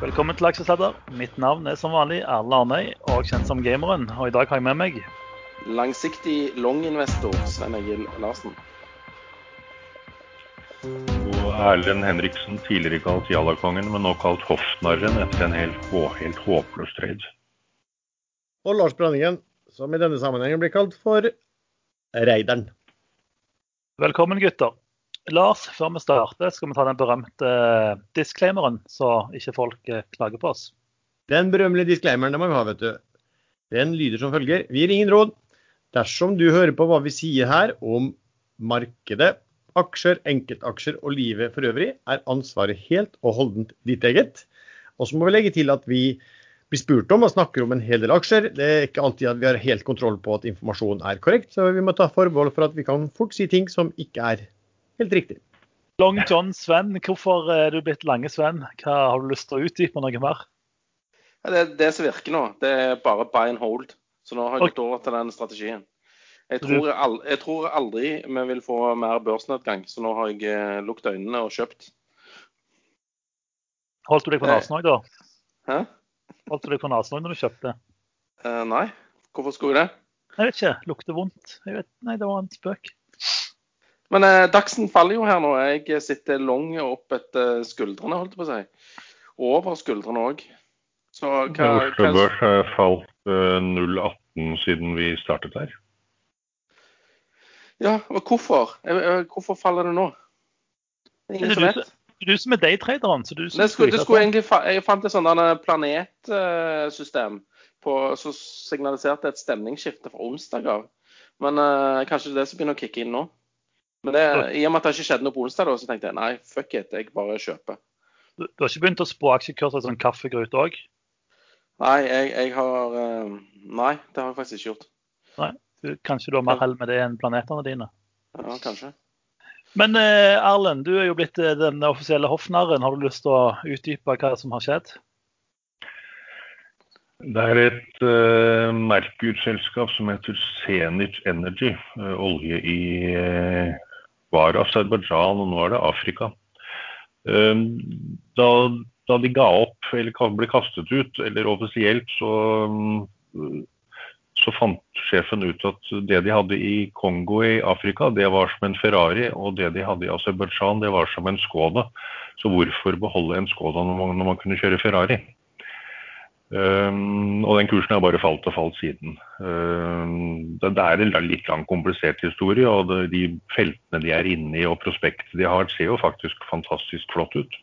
Velkommen til Aksjesladder. Mitt navn er som vanlig Erlend Arnøy, og kjent som Gameren. Og i dag har jeg med meg Langsiktig long-investor Sven Egil Larsen. Og Erlend Henriksen, tidligere kalt Jallakongen, men nå kalt Hoffnarren etter en helt, helt håpløs trade. Og Lars Branningen, som i denne sammenhengen blir kalt for Reideren. Velkommen, gutter. Lars, før vi starter, skal vi ta den berømte eh, disclaimeren, så ikke folk eh, klager på oss. Den berømmelige disclaimeren det må vi ha, vet du. Den lyder som følger. Vi gir ingen råd. Dersom du hører på hva vi sier her om markedet, aksjer, enkeltaksjer og livet for øvrig, er ansvaret helt og holdent ditt eget. Og så må vi legge til at vi blir spurt om og snakker om en hel del aksjer. Det er ikke alltid at vi har helt kontroll på at informasjonen er korrekt, så vi må ta forbehold for at vi kan fort si ting som ikke er helt riktig. Long John Sven, hvorfor er du blitt Lange Sven? Hva Har du lyst til å utdype noe mer? Ja, det er det som virker nå. Det er bare buy and hold. Så nå har jeg gått over til den strategien. Jeg tror, aldri, jeg tror aldri vi vil få mer børsnedgang, så nå har jeg eh, lukket øynene og kjøpt. Holdt du deg på nesen òg, da? Hæ? Holdt du deg på nesen òg når du kjøpte? Uh, nei. Hvorfor skulle jeg det? Jeg vet ikke. Lukter vondt. Jeg vet, nei, det var en spøk. Men eh, Dagsen faller jo her nå. Jeg sitter lang opp etter skuldrene, holdt jeg på å si. Over skuldrene òg. Så hva, Oslo Børs har falt eh, 0,18 siden vi startet her. Ja, og hvorfor? Hvorfor faller det nå? Det ingen som vet. Du som er daytraderen. så du som det skulle, det skulle egentlig, Jeg fant et sånt planetsystem som signaliserte et stemningsskifte fra onsdag av. Men uh, kanskje det er det som begynner å kicke inn nå. Men det, i og med at det ikke skjedde noe på onsdag, da, så tenkte jeg nei, fuck it, jeg bare kjøper. Du, du har ikke begynt å spå aksjekurser som kaffegrut òg? Nei, jeg, jeg, har uh, Nei, det har jeg faktisk ikke gjort. Nei, du, Kanskje du har mer hell med det enn planetene dine? Ja, kanskje. Men eh, Erlend, du er jo blitt eh, den offisielle hoffnarren. Har du lyst til å utdype hva som har skjedd? Det er et uh, Merkur-selskap som heter Zenit Energy. Uh, olje i uh, var Aserbajdsjan, og nå er det Afrika. Ehm, da, da, de ga opp, eller ble kastet ut, eller offisielt, så, så fant sjefen ut at det de hadde i Kongo i Afrika, det var som en Ferrari, og det de hadde i Aserbajdsjan, det var som en Skoda. Så hvorfor beholde en Skoda når man, når man kunne kjøre Ferrari? Um, og den kursen har bare falt og falt siden. Um, det, det, er en litt lang, komplisert historie, og det, de feltene de er inne i og prospektet de har, ser jo faktisk fantastisk flott ut.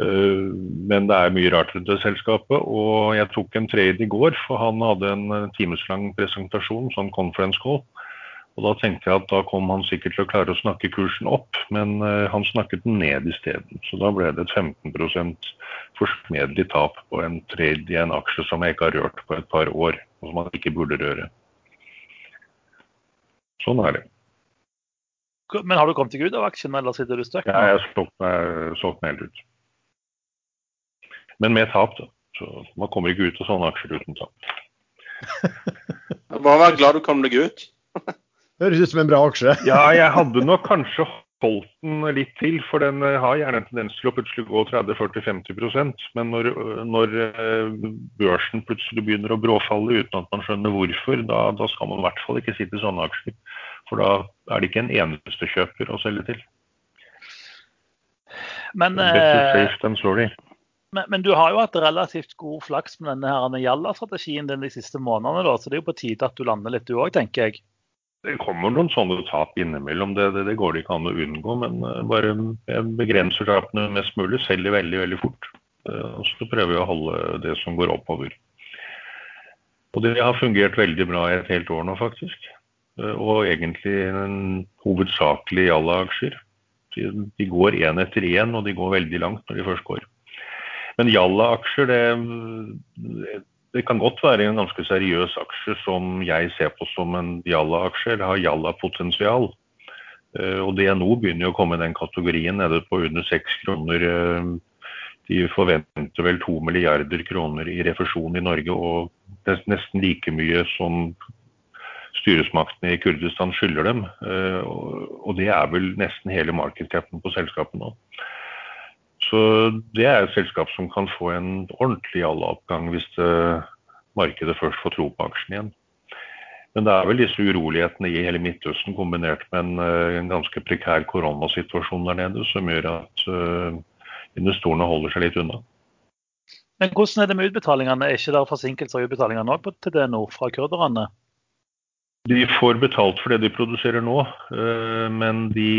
Uh, men det er mye rart rundt det selskapet, og jeg tok en trade i går, for han hadde en timeslang presentasjon, sånn conference call. Og Da tenkte jeg at da kom han sikkert til å klare å snakke kursen opp, men uh, han snakket den ned isteden. Så da ble det et 15 forsmedelig tap på en trade i en aksje som jeg ikke har rørt på et par år, og som man ikke burde røre. Sånn er det. Men har du kommet deg ut av aksjen, eller sitter du støkk? Ja, jeg har solgt meg helt ut. Men med tap, da. Så man kommer ikke ut av sånne aksjer uten tap. Bare vær glad du kom deg ut. Høres ut som en bra aksje. ja, jeg hadde nok kanskje holdt den litt til, for den eh, har gjerne en tendens til å plutselig gå 30-40-50 Men når, når, eh, børsen plutselig begynner å bråfalle uten at man skjønner hvorfor, da, da skal man i hvert fall ikke sitte i sånne aksjer. For da er det ikke en eneste kjøper å selge til. Men, eh, men, men, du har jo hatt relativt god flaks med denne Jalla-strategien de siste månedene, da, så det er jo på tide at du lander litt du òg, tenker jeg. Det kommer noen sånne tap innimellom, det, det, det, går det ikke an å unngå. Men eh, bare begrenser tapene mest mulig, selger veldig veldig fort. Eh, og så prøver vi å holde det som går oppover. Og det har fungert veldig bra i et helt år nå, faktisk. Eh, og egentlig hovedsakelig i alle aksjer. De går én etter én, og de går veldig langt når de først går. Men Jalla-aksjer, det, det kan godt være en ganske seriøs aksje som jeg ser på som en Jalla-aksje, eller har Jalla-potensial. Eh, og DNO begynner jo å komme i den kategorien nede på under seks kroner. Eh, de forventer vel to milliarder kroner i refusjon i Norge, og nesten like mye som styresmaktene i Kurdistan skylder dem. Eh, og det er vel nesten hele markedskraften på selskapet nå. Så det er et selskap som kan få en ordentlig jalla-oppgang hvis det, markedet først får tro på aksjen igjen. Men det er vel disse urolighetene i hele Midtøsten kombinert med en, eh, en ganske prekær koronasituasjon der nede, som gjør at uh, investorene holder seg litt unna. Men hvordan er det med utbetalingene? Er ikke det forsinkelser i utbetalingene òg til det nå fra kurderne? De får betalt for det de produserer nå, men de,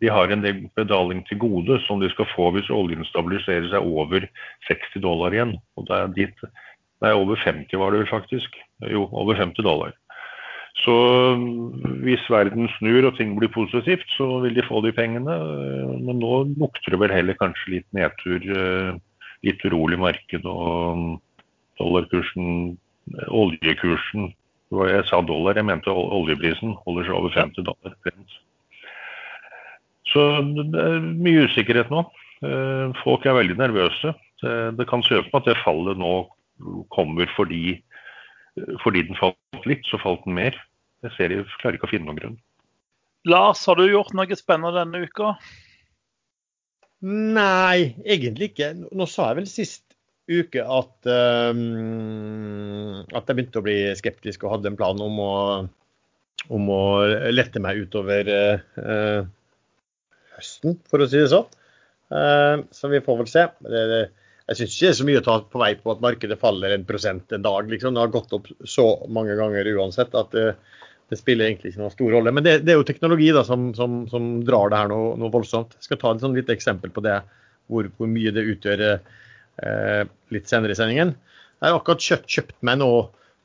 de har en del betaling til gode som de skal få hvis oljen stabiliserer seg over 60 dollar igjen. Og det er dit Nei, over 50 var det vel faktisk. Jo, over 50 dollar. Så hvis verden snur og ting blir positivt, så vil de få de pengene. Men nå lukter det vel heller kanskje litt nedtur. Eh, litt urolig marked og dollarkursen, oljekursen Jeg sa dollar, jeg mente oljeprisen holder seg over 50 dollar. Så det er mye usikkerhet nå. Eh, folk er veldig nervøse. Det kan se ut som at det fallet nå kommer fordi, fordi den falt litt, så falt den mer. Jeg ser jeg klarer ikke å finne noen grunn. Lars, har du gjort noe spennende denne uka? Nei, egentlig ikke. Nå sa jeg vel sist uke at, um, at jeg begynte å bli skeptisk og hadde en plan om å, om å lette meg utover uh, høsten, for å si det sånn. Uh, så vi får vel se. Jeg syns ikke det er så mye å ta på vei på at markedet faller en prosent en dag. Liksom. Det har gått opp så mange ganger uansett at det, det spiller egentlig ikke noen stor rolle. Men det, det er jo teknologi da, som, som, som, drar det her noe, noe, voldsomt. Jeg skal ta et sånn lite eksempel på det, hvor, hvor mye det utgjør eh, litt senere i sendingen. Jeg har akkurat kjøpt, kjøpt meg nå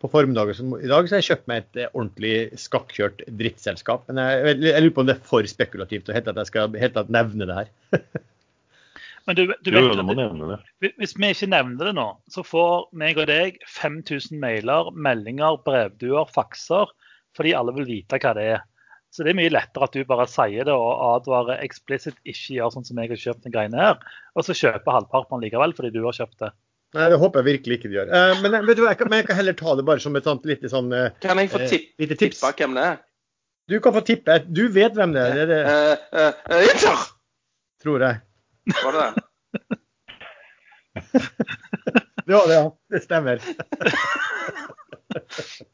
på formiddagen i dag så har jeg kjøpt meg et eh, ordentlig skakkjørt drittselskap. Men jeg, jeg, jeg, lurer på om det er for spekulativt å helt at jeg skal helt nevne det her. Men du, du vet at hvis vi ikke nevner det nå, så får meg og deg 5000 mailer, meldinger, brevduer, fakser, fordi alle vil vite hva det er. Så det er mye lettere at du bare sier det og advarer eksplisitt ikke gjør sånn som jeg har kjøpt den greiene her, og så kjøper halvparten likevel fordi du har kjøpt det. Nei, det håper jeg virkelig ikke de gjør. Uh, men, vet du, jeg, kan, men jeg kan heller ta det bare som et sånt lite sånn uh, Kan jeg få tipp, uh, tips? tippa hvem det er? Du kan få tippe. Du vet hvem det er. Det er det. Inter! Tror jeg. Var det det? det var det, ja. Det stemmer.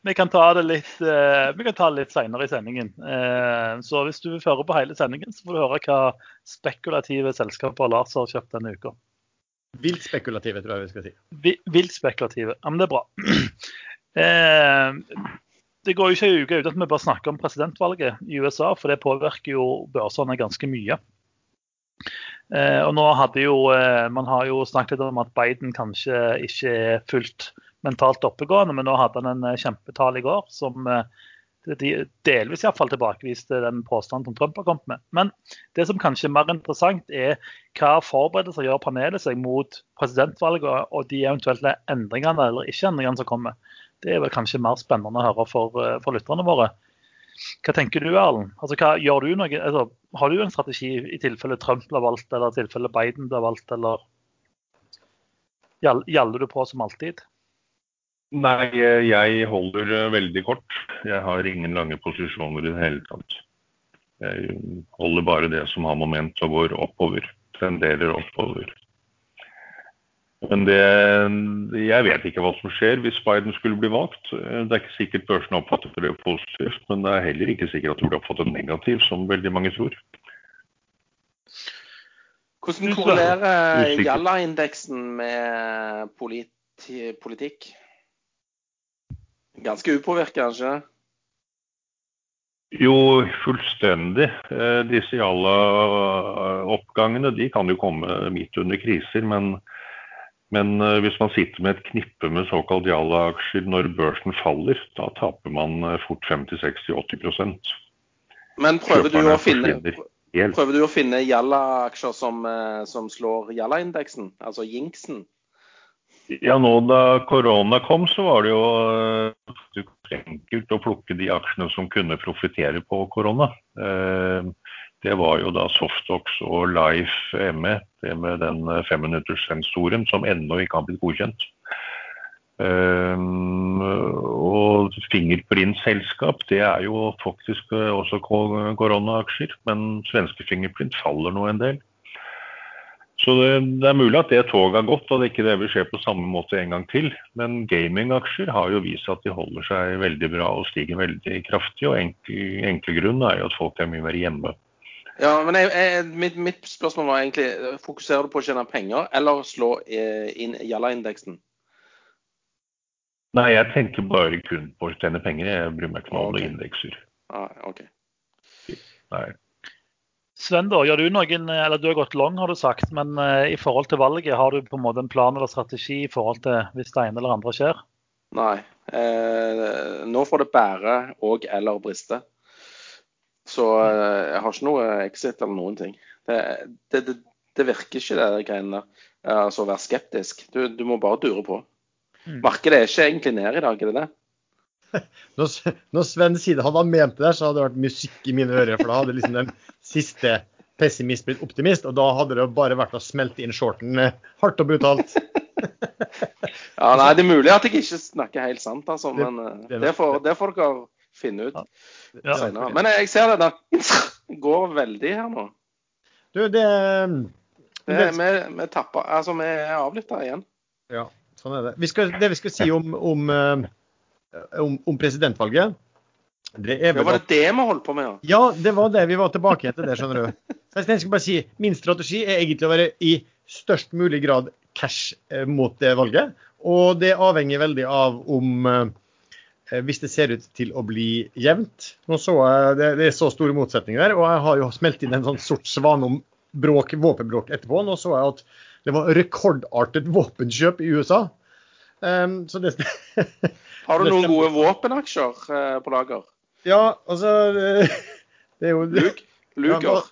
vi kan ta det litt, uh, vi kan ta det litt senere i sendingen. Uh, så hvis du vil høre på hele sendingen, så får du høre hva spekulative selskaper Lars har kjøpt denne uka. Vilt spekulative, tror jeg vi skal si. Vilt spekulative. Ja, men det er bra. uh, det går jo ikke en uke uten at vi bare snakker om presidentvalget i USA, for det påvirker jo børsene ganske mye. Eh, og nå hadde jo, eh, Man har jo snakket om at Biden kanskje ikke er fullt mentalt oppegående, men nå hadde han en eh, kjempetale i går som delvis i fall tilbakeviste den påstanden som Trump har kommet med. Men det som kanskje er mer interessant, er hva forberedelser gjør panelet seg mot presidentvalget og de eventuelle endringene eller ikke-endringene som kommer. Det er vel kanskje mer spennende å høre for, for lytterne våre. Hva tenker du, Erlend? Altså, hva, gjør du noe, altså, har du en strategi i tilfelle Trump blir valgt, eller i tilfelle Biden blir valgt, eller gjaller du på som alltid? Nei, jeg holder veldig kort. Jeg har ingen lange posisjoner i det hele tatt. Jeg holder bare det som har moment og går oppover. Tenderer oppover. Men det, jeg vet ikke hva som skjer hvis Biden skulle bli valgt. Det er ikke sikkert børsen oppfatter det positivt, men det er heller ikke sikkert at det blir oppfattet negativt, som veldig mange tror. Hvordan korrelerer Jalla-indeksen med politi politikk? Ganske upåvirket, kanskje? Jo, fullstendig. Eh, disse Jalla-oppgangene de kan jo komme midt under kriser, men men uh, hvis man sitter med et knippe med såkalt Jalla-aksjer når børsen faller, da taper man fort 50-60-80% Men prøver du, finne, prøver du, å finne, Jalla-aksjer som, som, slår Jalla-indeksen, altså Jinksen? Ja, nå da korona kom, så var det jo enkelt å plukke de aksjene som kunne profitere på korona. Uh, det var jo da Softox og Life ME, det med den eh, femminutterssensoren som ennå ikke har blitt godkjent. Og Fingerprint-selskap, det er jo faktisk eh, også koronaaksjer, men svenske Fingerprint faller nå en del. Så det, det, er mulig at det toget har gått, og det ikke det vil skje på samme måte en gang til. Men gamingaksjer har jo vist at de holder seg veldig bra og stiger veldig kraftig. Og enkel, enkle grunnen er jo at folk er mye mer hjemme. Ja, men jeg, jeg, mitt, mitt, spørsmål var egentlig fokuserer du på å tjene penger eller slå eh, inn Jalla-indeksen? Nei, jeg tenker bare kun på å tjene penger. Jeg bryr meg ikke om alle indekser. Ah, okay. Nei. Sven, da, du noen, eller du har gått lang, har du sagt, men uh, i forhold til valget, har du på en måte en plan eller strategi i forhold til hvis det ene eller andre skjer? Nei. Eh, nå får det bære og eller briste. Så eh, jeg har ikke noe exit eller noen ting. Det, det, det, det virker ikke, det greiene der. Altså å være skeptisk. Du, du, må bare dure på. Mm. Markedet er ikke egentlig ned i dag, er det det? Når, når Sven sier det han ment det der, så hadde det vært musikk i mine ører. For da hadde liksom den siste pessimist blitt optimist, og da hadde det bare vært å smelte inn shorten eh, hardt og brutalt. ja, nei, Det er mulig at jeg ikke snakker helt sant, altså, men det, det, det, får, det får dere finne ut ja. senere. Men jeg ser det, da går veldig her nå. Du, det, det vi, vi, tapper, altså, vi er avlytta igjen. Ja, sånn er det. Vi skal, det vi skal si om, om eh, om, om presidentvalget. Det ja, var det det vi holdt på med? Ja? ja, det var det. Vi var tilbake etter til det, skjønner du. Så jeg skal bare si, Min strategi er egentlig å være i størst mulig grad cash eh, mot det valget. Og det avhenger veldig av om eh, Hvis det ser ut til å bli jevnt. Nå så jeg, det, det, er så store motsetninger der, og jeg har jo smelt inn en sånn sort svane om bråk, våpenbråk etterpå. Nå så jeg at det var rekordartet våpenkjøp i USA. Um, så det Har du noen gode våpenaksjer uh, på lager? Ja, altså Det er jo Luk, Luker.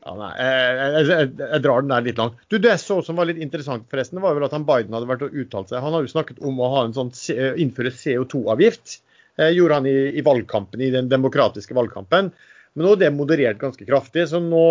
Ja, nei, jeg, jeg, jeg, drar den der litt langt. Du, Det så som var litt interessant, forresten, var vel at han Biden hadde vært og uttalt seg. Han har jo snakket om å ha en sånn, innføre CO2-avgift. Eh, gjorde han i, i, valgkampen, i den demokratiske valgkampen. Men nå er det moderert ganske kraftig. Så nå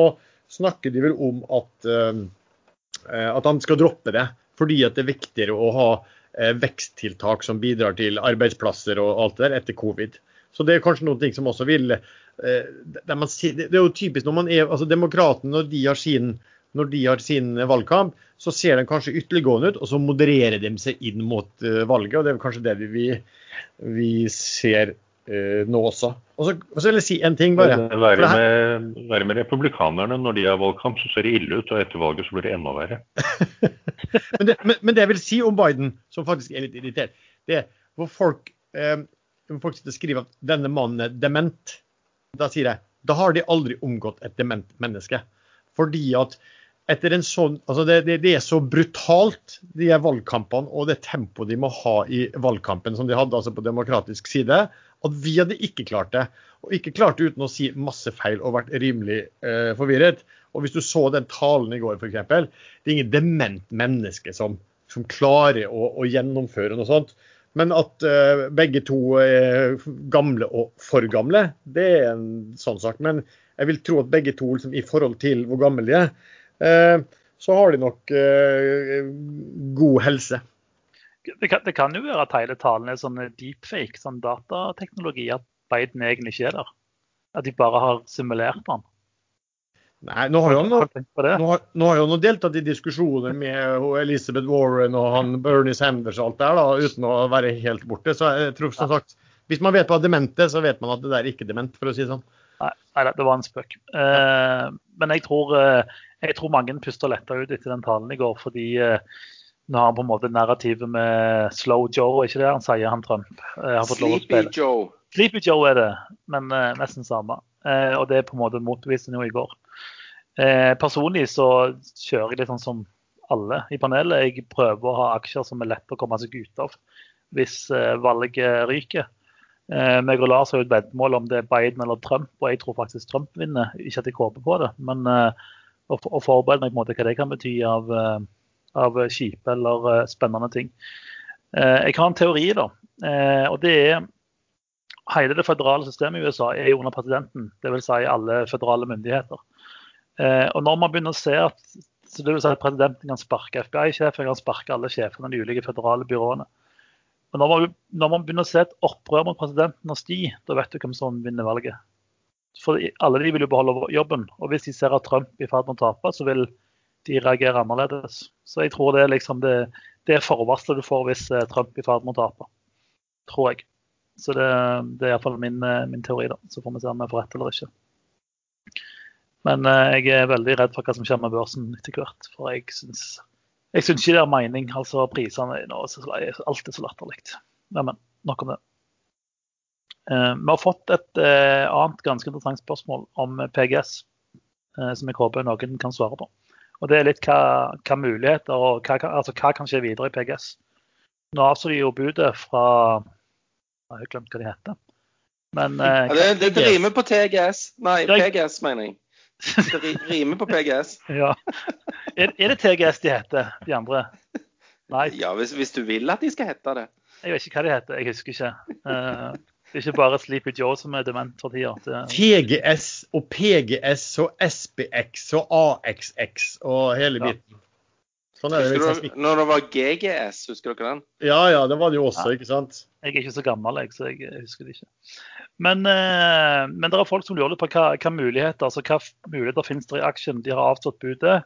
snakker de vel om at, eh, at han skal droppe det. Fordi at det er viktigere å ha Eh, veksttiltak som bidrar til arbeidsplasser og alt det der etter covid. Så det er kanskje noen ting som også vil eh, man, Det er jo typisk når man er altså Demokratene, når de har sin når de har sin valgkamp, så ser den kanskje ytterliggående ut, og så modererer de seg inn mot uh, valget. og Det er kanskje det vi, vi ser nå også. Og så, og så, vil jeg si en ting bare. Være med, være med republikanerne når de har valgkamp, så ser det ille ut. Og etter valget så blir det enda verre. men, det, men, men, det, jeg vil si om Biden, som faktisk er litt irritert, det er hvor folk, eh, folk sitter og skriver at denne mannen er dement. Da sier jeg da har de aldri omgått et dement menneske. Fordi at etter en sånn, altså det, det, det, er så brutalt, de valgkampene og det tempoet de må ha i valgkampen som de hadde altså på demokratisk side, at vi hadde ikke klart det. Og ikke klart det uten å si masse feil og vært rimelig eh, forvirret. Og hvis du så den talen i går, f.eks. Det er ingen dement menneske som, som klarer å, å, gjennomføre noe sånt. Men at eh, begge to er gamle og for gamle, det er en sånn sak. Men jeg vil tro at begge to, liksom, i forhold til hvor gamle de er, eh, så har de nok uh, god helse. Det kan, det kan, jo være at hele talen er sånn deepfake, sånn datateknologi. At Biden egentlig ikke er der. At de bare har simulert den. Nei, nå har jo han, han deltatt i diskusjoner med Elizabeth Warren og han Bernie Sanders og alt der, da, uten å være helt borte. Så jeg tror som sagt, Hvis man vet hva demente, så vet man at det der er ikke dement, for å si det sånn. Nei, nei det var en spøk. Eh, men jeg tror, eh, jeg tror mange puster letta ut etter den talen i går, fordi eh, nå har han på en måte narrativet med Slow Joe, ikke det han sier, han Trump? Eh, Sleepy Joe. Sleepy Joe er det, men eh, nesten samme. Eh, og det er på en måte motbeviste jo i går. Eh, personlig så kjører jeg litt sånn som alle i panelet. Jeg prøver å ha aksjer som er lett å komme seg ut av hvis valget ryker. Eh, meg og Lars har jo et veddemål om det er Biden eller Trump, og jeg tror faktisk Trump vinner. Ikke at jeg håper på det, men å, forberede meg på en måte hva det kan bety av, eh, av kjipe eller eh, spennende ting. jeg har en teori, da. og det er hele det føderale systemet i USA er under presidenten, dvs. Si alle føderale myndigheter. Eh, og når man begynner å se at så det vil si at presidenten kan sparke FBI-sjefen, kan sparke alle sjefene i de ulike føderale byråene. Og når man, når man, begynner å se et opprør mot presidenten hos de, da vet du hvem som vinner valget. For alle de vil jo beholde jobben. Og hvis de ser at Trump er i ferd med å tape, så vil de reagerer annerledes. Så jeg tror det er liksom det, det forvarselet du får hvis eh, Trump er i ferd med å tape. Tror jeg. Så det, det er iallfall min, eh, min teori, da. Så får vi se om jeg får rett eller ikke. Men eh, jeg er veldig redd for hva som skjer med børsen etter hvert. For jeg syns, jeg syns ikke det er mening. Altså prisene nå, Alt er så latterlig. Men nok om det. Vi har fått et annet ganske interessant spørsmål om PGS, som jeg håper noen kan svare på. Og Det er litt hva, hva muligheter og hva, altså, hva kan skje videre i PGS. Nå avså de jo budet fra Jeg har glemt hva de heter. Men, ja, det, det, det rimer på TGS. Nei, PGS, mener jeg. Det rimer på PGS. ja. Er, er, det TGS de heter, de andre? Nei. Ja, hvis, hvis, du vil at de skal hete det. Jeg vet ikke hva de heter. Jeg husker ikke. Uh, det er ikke bare Sleepy Joe som er dement for tida. TGS og PGS og SBX og AXX og hele biten. Sånn er det du, når det var GGS, husker dere den? Ja, ja, det var det jo også, ja. ikke sant? Jeg er ikke så gammel, jeg, så jeg husker det ikke. Men, eh, men det er folk som lurer på hva, hva muligheter altså hva muligheter finnes det i aksjen. De har avstått budet.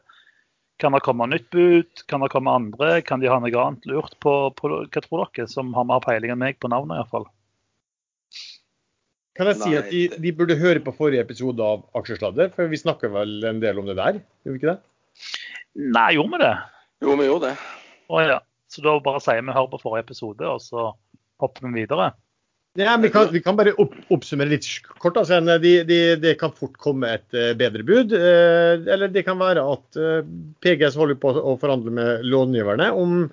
Kan det komme nytt bud? Kan det komme andre? Kan de ha noe annet lurt på, på Hva tror dere, som har mer peiling enn meg på navnet iallfall? Kan jeg si Nei, at de, de, burde høre på forrige episode av Aksjesladder? For vi snakker vel en del om det der, gjør vi ikke det? Nei, gjorde vi det? Jo, vi gjorde det. Å ja. Så da bare sier vi hør på forrige episode, og så hopper vi videre? Ja, vi, kan, vi kan bare opp, oppsummere litt kort. Altså, det de, de kan fort komme et uh, bedre bud. Uh, eller det kan være at eh, PGS holder på å forhandle med långiverne om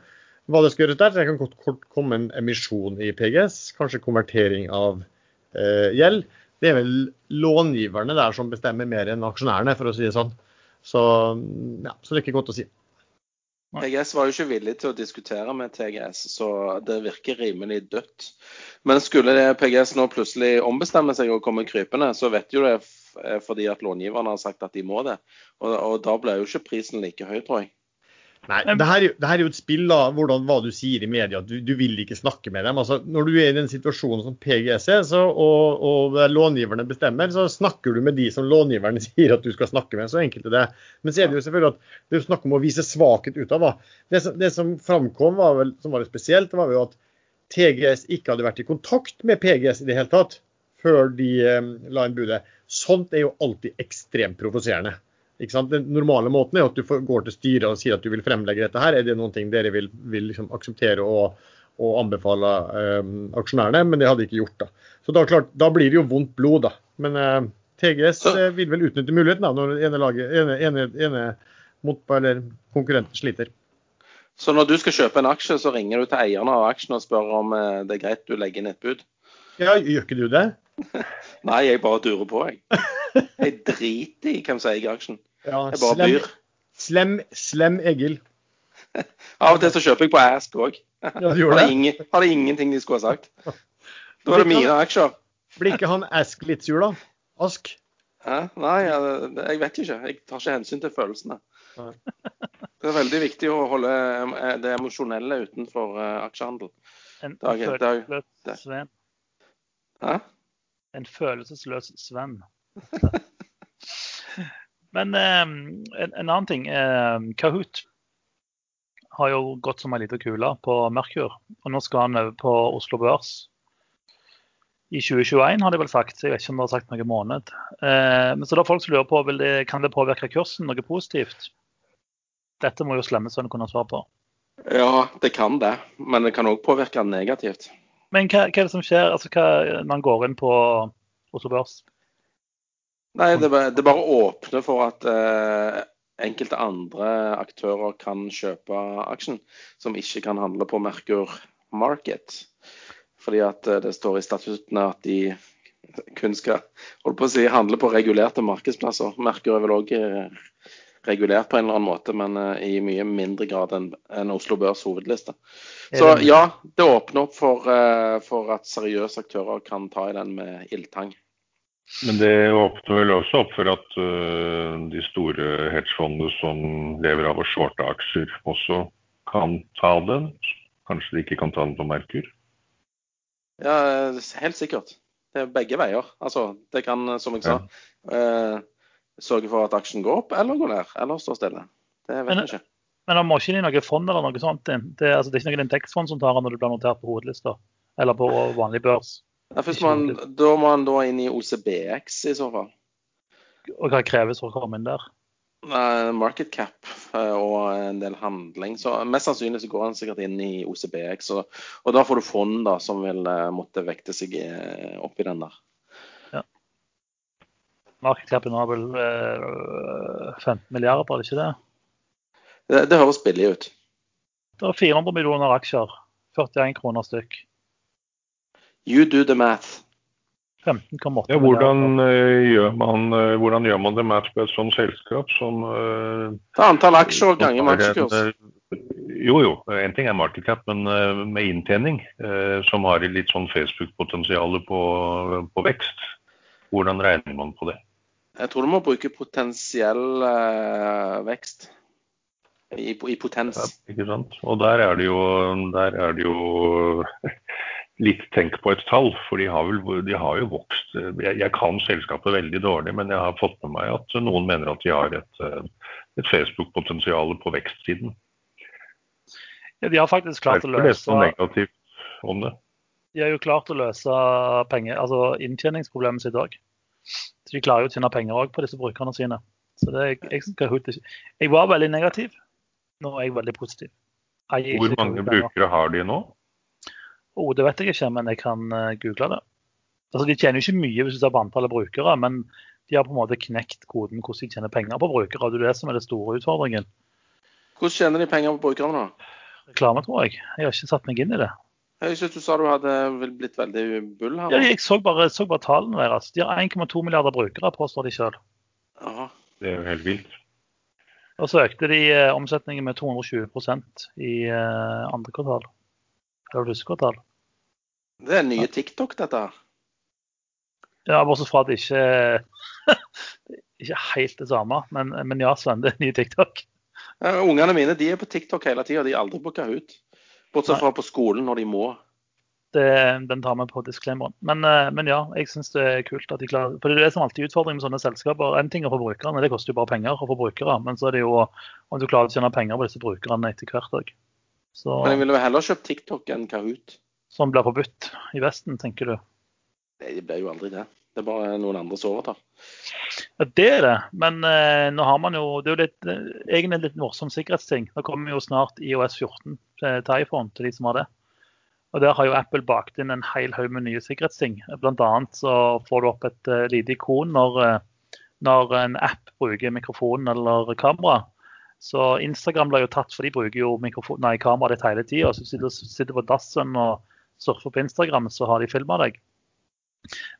hva det skal gjøres der. Så det kan kort, kort komme en emisjon i PGS. Kanskje konvertering av gjeld. Det er vel långiverne der som bestemmer mer enn aksjonærene, for å si det sånn. Så, ja, så det er ikke godt å si. PGS var jo ikke villig til å diskutere med TGS, så det virker rimelig dødt. Men skulle det PGS nå plutselig ombestemme seg og komme krypende, så vet jo det fordi at långiverne har sagt at de må det. Og, og da blir jo ikke prisen like høy, tror jeg. Nei, det her, det her, er jo et spill da, hvordan, hva du sier i media. Du, du vil ikke snakke med dem. Altså, når du er i den situasjonen som PGS er, så, og, og långiverne bestemmer, så snakker du med de som långiverne sier at du skal snakke med. Så enkelt er det. Men så er det jo selvfølgelig at det er snakk om å vise svakhet utad. Det, det, som framkom, var vel, som var spesielt, var jo at TGS ikke hadde vært i kontakt med PGS i det hele tatt før de um, la inn budet. Sånt er jo alltid ekstremt provoserende. Den normale måten er at du går til styret og sier at du vil fremlegge dette her. Er det noen ting dere vil, vil liksom akseptere og, og anbefale um, aksjonærene? Men det hadde de ikke gjort. Da Så da, klart, da blir det jo vondt blod, da. Men uh, TGS uh, vil vel utnytte muligheten da, når ene, laget, ene, ene, ene mot, eller konkurrenten sliter. Så når du skal kjøpe en aksje, så ringer du til eierne av aksjen og spør om uh, det er greit du legger inn et bud? Ja, gjør ikke du det? Nei, jeg bare durer på, jeg. Jeg driter i hvem som eier aksjen. Ja, jeg bare slem, byr. Slem, slem Egil. Av og til så kjøper jeg på Ask òg. Ja, hadde, ingen, hadde ingenting de skulle ha sagt. Da var det mine aksjer. Blir ikke han Ask litt sur, da? Ask? Hæ? Nei, jeg, jeg vet ikke. Jeg tar ikke hensyn til følelsene. Det er veldig viktig å holde eh, det emosjonelle utenfor uh, aksjehandel. En følelsesløs Sven. Hæ? En følelsesløs Sven. Men eh, en, en, annen ting. Eh, Kahoot har jo gått som ei lita kule på Merkur. Og nå skal han over på Oslo Børs i 2021, har de vel sagt. Så jeg vet ikke om de har sagt noen måned. Eh, men så da folk som lurer på, det, Kan det påvirke kursen noe positivt? Dette må jo Slemmesønn kunne svare på. Ja, det kan det. Men det kan òg påvirke negativt. Men hva, hva, er det som skjer altså, hva, når han går inn på Oslo Børs? Nei, det, det bare åpner for at eh, enkelte andre aktører kan kjøpe aksjen, som ikke kan handle på Merkur Market. Fordi at eh, det står i statuttene at de kun skal holde på å si, handle på regulerte markedsplasser. Merkur er vel òg eh, regulert på en eller annen måte, men eh, i mye mindre grad enn en Oslo Børs hovedliste. Så ja, det åpner opp for, for at seriøse aktører kan ta i den med ildtang. Men det åpner vel også opp for at uh, de store hedgefondene som lever av å shorte aksjer, også kan ta den? Kanskje de ikke kan ta den på Merkur? Ja, helt sikkert. Det er begge veier. Altså, det kan, som jeg sa, uh, sørge for at aksjen går opp eller går ned, eller står stille. Det vet Men- vi ikke. Men da må ikke de i noe fond eller noe sånt. Det, er- altså, det er ikke noen indeksfond som tar den når du blir notert på hovedlista. Eller på vanlig børs. Ja, først da må han da inn i OCBX i så fall. Og hva kreves for å komme inn der? Market cap eh, og en del handling. Så mest sannsynlig så går han sikkert inn i OCBX. Og, og da får du fond da, som vil eh, måtte vekte seg eh, opp i den der. Markedcapen har vel eh, 15 milliarder, er det ikke det? Det, det høres billig ut. Det er 400 millioner aksjer. 41 kroner stykk. You do the math. 15,8 Ja, hvordan, eh, gjør man, eh, hvordan gjør man det math på et sånt selskap som eh, Ta antall aksjer ganger markedskurs. Jo, jo. En ting er market cap, men med inntjening, eh, som har litt sånn Facebook-potensial på, på vekst. Hvordan regner man på det? Jeg tror du må bruke potensiell eh, vekst. I, I potens. Ja, ikke sant? Og der er det jo, der er det jo litt tenk på et tall, for de har, vel, de har jo vokst. Jeg, jeg kan selskapet veldig dårlig, men jeg har fått med meg at noen mener at de har et, et Facebook-potensial på vekstsiden. Ja, de har faktisk klart å Derfor det er så løse negativt om det. De har jo klart å løse penger, altså inntjeningsproblemet sitt òg. Så de klarer jo å tjene penger òg på disse brukerne sine. Så det, jeg, jeg, ikke- jeg var veldig negativ. Nå er jeg veldig positiv. Jeg Hvor ikke mange brukere har de nå? Oh, det vet jeg ikke, men jeg kan eh, google det. Altså, De tjener jo ikke mye hvis du ser på antallet brukere, men de har på en måte knekt koden hvordan de tjener penger på brukere. Det er det som er den store utfordringen. Hvordan tjener de penger på brukerne, da? Reklame, tror jeg. Jeg har ikke satt meg inn i det. Jeg synes du sa du hadde blitt veldig bull her. Ja, jeg så bare, så bare tallene deres. De har 1,2 milliarder brukere, påstår de sjøl. Det er jo helt vilt. Og så økte de eh, omsetningen med 220% i eh, andre kvartal. Eller første kvartal. Det er nye TikTok, dette. Ja, Bortsett fra at det ikke ikke helt det samme. Men, men ja, Sven, det er nye TikTok. Ja, Ungene mine de er på TikTok hele tida. De er aldri på Kahoot. Bortsett fra på skolen når de må. Det, den tar vi på disclaimeren. Men, eh, men ja, jeg syns det er kult at de klarer For det er det som alltid er utfordringen med sånne selskaper. En ting er for brukerne, det koster jo bare penger å få brukere. Men så er det jo om du klarer å tjene penger på disse brukerne etter hvert òg. Så Men jeg ville vel heller kjøpt TikTok enn Kahoot. som blir forbudt i Vesten, tenker du. Det blir jo aldri det. Det er bare noen andre som overtar. Ja, det er det. Men eh, nå har man jo Det er jo litt, eh, egentlig en litt morsom sikkerhetsting. Nå kommer jo snart IOS 14 til, til iPhone til de som har det. Og Der har jo Apple bakt inn en hel haug med nye sikkerhetsting. Blant annet så får du opp et uh, lite ikon når, eh, når en app bruker mikrofon eller kamera. Så Instagram ble jo tatt, for de bruker jo nei, kameraet ditt hele tida. Så sitter du på dassen og surfer på Instagram, så har de filma deg.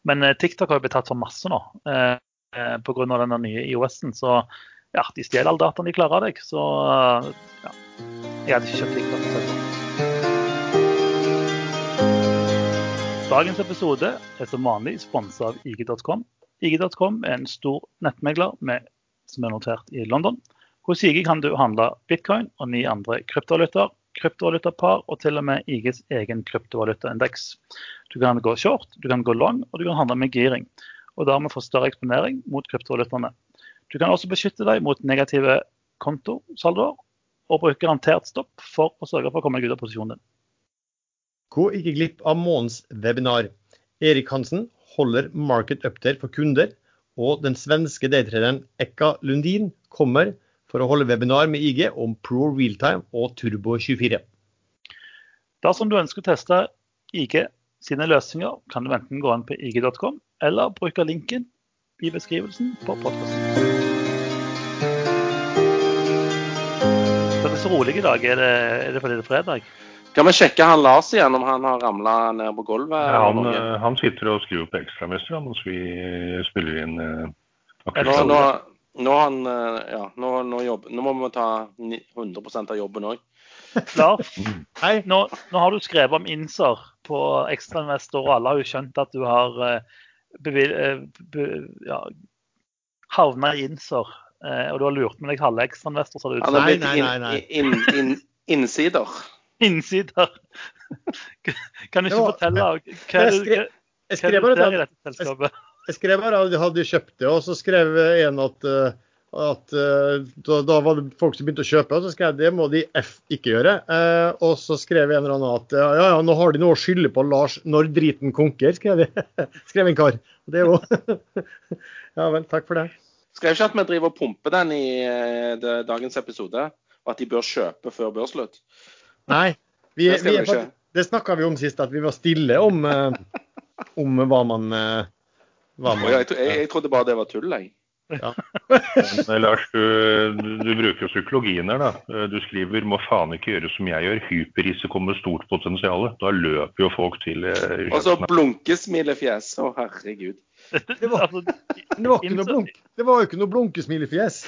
Men eh, TikTok har jo blitt tatt for masse nå. Eh, eh, Pga. den nye IOS-en. Så ja, de stjeler all dataen de klarer av deg. Så ja. Jeg hadde ikke kjøpt TikTok. selv. Dagens episode er som vanlig sponsa av IG.com. IG.com er en stor nettmegler med, som er notert i London. Hos IG kan du handle bitcoin og ni andre kryptovalutaer, kryptovalutapar og til og med IGs egen kryptovalutaindeks. Du kan gå short, du kan gå long og du kan handle med giring. Og dermed få større eksponering mot kryptovalutaene. Du kan også beskytte deg mot negative kontosaldoer og bruke garantert stopp for å sørge for å komme deg ut av posisjonen din. Gå ikke glipp av månedens webinar. Erik Hansen holder Market Update for kunder, og den svenske daytraderen Ekka Lundin kommer for å holde webinar med IG om Pro Realtime og Turbo 24. Dersom du ønsker å teste IG sine løsninger, kan du enten gå inn på ig.com eller bruke linken i beskrivelsen på podkasten. Det er så rolig i dag. Er det, er det fordi det er fredag? Kan vi sjekke han Lars igjen, om han har ramla ned på gulvet? Ja, han, eh, han sitter og skriver på ekstramester mens vi spiller inn eh, nå, nå, han, eh, ja, nå, nå, jobb, nå må vi ta 100% av jobben òg. Lars, Hei. nå, nå har du skrevet om Inser på ekstrainvestor, og alle har jo skjønt at du har eh, bevil, eh, be, ja, havna i Inser. eh, Og du har lurt med deg halve ekstrainvestor, sa du. Nei, nei, nei, nei. in, in, innsider. Innsider. Kan du ikke jo, fortelle hva hva, hva, hva, hva du ser i dette selskapet? Jeg skrev bare at de hadde kjøpt det, og så skrev en at eh, At, eh, da, da var det folk som begynte å kjøpe, og så skrev jeg det må de F ikke gjøre. Eh, og så skrev en eller annen at ja, ja, nå har de noe å skylde på Lars når driten konker, skrev, skrev en kar. Det er jo Ja vel, takk for det. Skrev ikke at vi driver og pumper den i det, dagens episode, og at de bør kjøpe før børsslutt. Nei, vi, Det vi, vi det snakka vi om sist, at vi var stille om, om hva man ja, jeg, jeg, jeg trodde bare det var tull, jeg. Men eh, Lars, du, du bruker jo psykologien her, da. Eh, Du skriver 'må faen ikke gjøre som jeg gjør'. Hyperrisiko med stort potensial. Da løper jo folk til eh, Og så blunkesmilefjes. Å, herregud. Det var- altså, det var, ikke noe blunk, det var jo ikke noe blunkesmilefjes.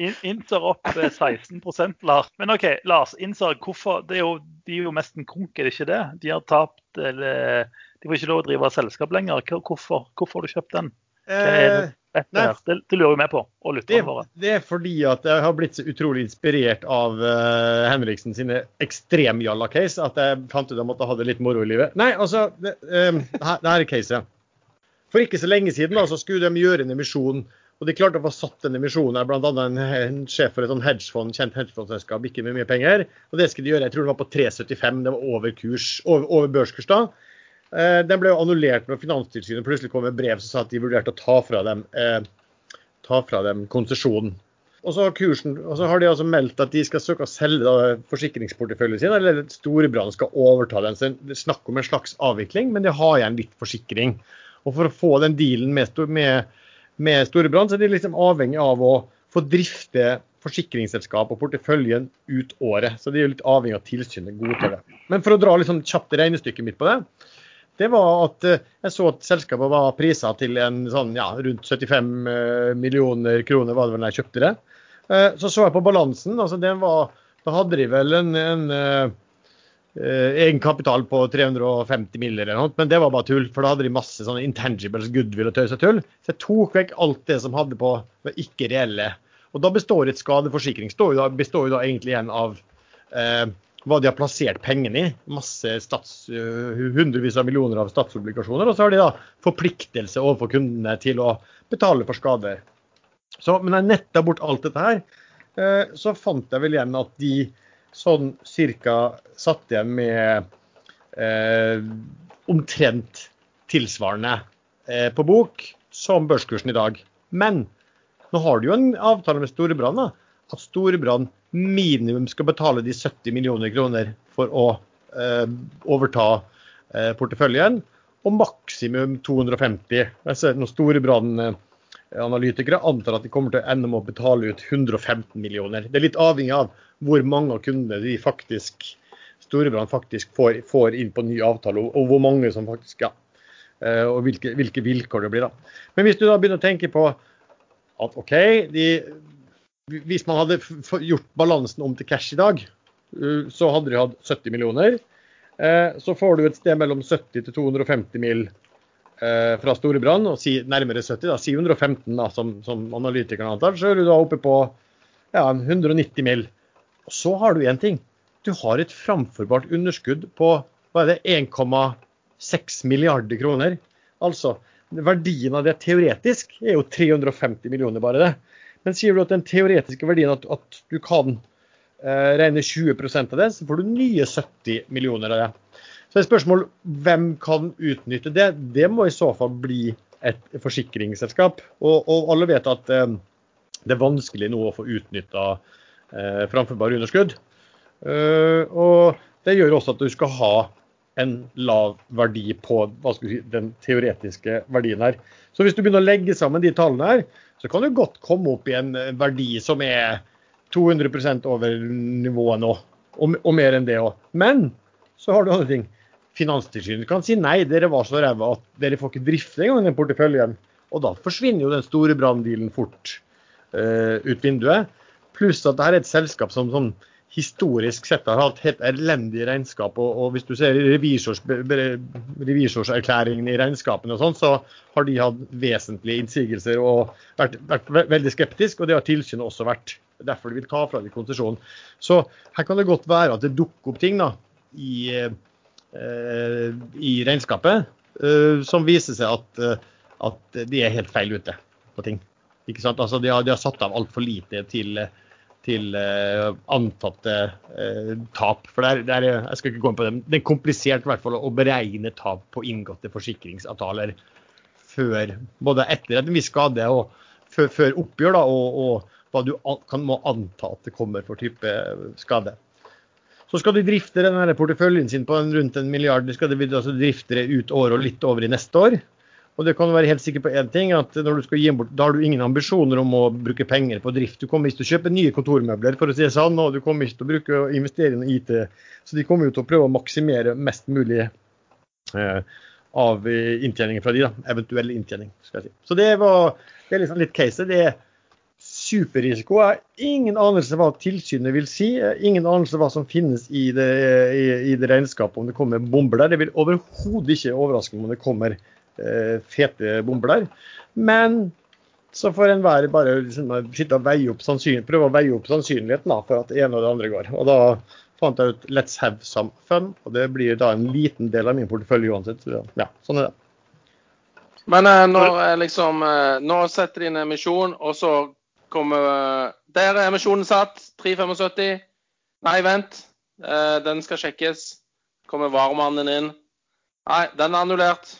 In- Inter opp eh, 16% Lars. Men OK, Lars. Inser hvorfor? Det er jo, de er jo nesten krunk, er det ikke det? De har tapt eller De får ikke lov å drive selskap lenger. Hvorfor, hvorfor har du kjøpt den? Det, Eh, dette det, det lurer vi med på, og det, lytterne våre. det er fordi at jeg har blitt så utrolig inspirert av uh, Henriksen sine ekstremjalla-case at jeg fant ut at jeg måtte ha det litt moro i livet. Nei, altså, det, um, det her det her er caset. For ikke så lenge siden da, så skulle de gjøre en emisjon. Og de klarte å få satt en emisjon her, bl.a. En, en sjef for et sånn hedgefond, kjent hedgefondselskap, ikke med mye penger. Og det skulle de gjøre, jeg tror det var på 3,75, det var over, kurs, over, over børskurs da. Eh, den ble jo annullert når Finanstilsynet plutselig kom med brev som sa at de vurderte å ta fra dem, eh, ta fra dem konsesjonen. Og så, kursen, og så har de altså meldt at de skal søke å selge forsikringsporteføljen sin, eller at Storebrand skal overta den. Så det er snakk om en slags avvikling, men de har igjen litt forsikring. Og for å få den dealen med, med, med Storebrand, så er de liksom avhengig av å få drifte forsikringsselskap og porteføljen ut året. Så de er litt avhengig av tilsynet godtar det. Men for å dra sånn kjapt regnestykket mitt på det, det var at eh, jeg så at selskapet var prisa til en sånn, ja, rundt 75 eh, millioner kroner, var det vel da jeg kjøpte det. Eh, Så så jeg på balansen. altså den var, Da hadde de vel en, en egenkapital på 350 milliarder eller noe, men det var bare tull. For da hadde de masse sånne intangibles, goodwill og tøys og tull. Så jeg tok vekk alt det som hadde på det ikke reelle. Og da består et skadeforsikring består jo da, består jo da egentlig igjen av eh, hva de har plassert pengene i. Masse stats, eh, hundrevis av millioner av statsobligasjoner. Og så har de da forpliktelse overfor kundene til å betale for skader. Så, men jeg netta bort alt dette her. Eh, så fant jeg vel igjen at de sånn cirka satt igjen med eh, omtrent tilsvarende eh, på bok som børskursen i dag. Men nå har du jo en avtale med Storebrand at Storebrand minimum skal betale de 70 millioner kroner for å eh, overta eh, porteføljen, og maksimum 250. Altså, når Storebrand-analytikere antar at de kommer til å ende med å betale ut 115 millioner. Det er litt avhengig av hvor mange av kundene de faktisk Storebrand faktisk får, får inn på ny avtale, og, og hvor mange som faktisk ja, eh, og hvilke, hvilke vilkår det blir. da. Men hvis du da begynner å tenke på at OK, de, hvis man hadde gjort balansen om til cash i dag, uh, så hadde de hatt 70 millioner. Eh, Så får du et sted mellom 70 til 250 mill. eh, fra Storebrand, og nærmere 70, da, si 115 da, som, som analytikerne antar, så er du da oppe på ja, 190 mill. Og så har du én ting. Du har et framforbart underskudd på hva er det, 1,6 milliarder kroner. Altså, verdien av det teoretisk er jo 350 millioner, bare det. Men sier du at den teoretiske verdien at, at du kan eh, regne 20% av det, så får du nye 70 millioner av det. Så det er spørsmål hvem kan utnytte det. Det må i så fall bli et forsikringsselskap. Og, og alle vet at eh, det er vanskelig nå å få utnytta eh, framførbare underskudd. Uh, og det gjør også at du skal ha en lav verdi på si, den teoretiske verdien her. Så hvis du begynner å legge sammen de tallene her, så kan du godt komme opp i en eh, verdi som er 200 over nivået nå, og, og mer enn det òg. Men så har du andre ting. Finanstilsynet kan si nei, dere var så ræva at dere får ikke drifte engang den porteføljen. Og da forsvinner jo den store brannbilen fort uh, ut vinduet. Pluss at dette er et selskap som sånn historisk sett har hatt helt elendig regnskap. Og, og hvis du ser revisors, revisorserklæringen i regnskapene og sånn, så har de hatt vesentlige innsigelser og vært, vært veldig skeptisk, og det har tilsynet også vært. Er Derfor de vil ta fra dem konsesjonen. Så her kan det godt være at det dukker opp ting da, i, eh, i regnskapet eh, som viser seg at, eh, at de er helt feil ute på ting. Ikke sant? Altså, de, har, de har satt av altfor lite til, til uh, antatte uh, tap. For det er, det er, jeg skal ikke gå inn på det, det er komplisert i hvert fall å beregne tap på inngåtte forsikringsavtaler før, både etter en viss skade og før, før oppgjør, da, og, og, hva du kan, må anta at det kommer for type skade. Så skal de drifte denne porteføljen sin på rundt en milliard. De skal de, altså drifte det ut året og litt over i neste år. Og det kan du være helt sikker på én ting, at når du skal gi bort, da har du ingen ambisjoner om å bruke penger på drift. Du kommer ikke til å kjøpe nye kontormøbler, for å si det sånn, og du kommer ikke til å bruke og investere i IT. Så de kommer jo til å prøve å maksimere mest mulig eh, av inntjeningen fra de, da. Eventuell inntjening, skal jeg si. Så det var det er liksom litt caset. Det er superrisiko. Jeg har ingen anelse hva tilsynet vil si. Ingen anelse hva som finnes i det, i, i det regnskapet, om det kommer bomber der. Det vil overhodet ikke overraske meg om det kommer eh, fete bomber der. Men så får enhver bare liksom, sitte og veie opp prøve å veie opp sannsynligheten da, for at det ene og det andre går. Og da fant jeg ut 'let's have some fun', og det blir da en liten del av min portefølje uansett. Så ja, sånn er det. Men eh, når eh, liksom eh, Nå setter de inn emisjon, og så kommer eh, Der er emisjonen satt. 3,75. Nei, vent. Eh, den skal sjekkes. Kommer varemannen inn. Nei, den er annullert.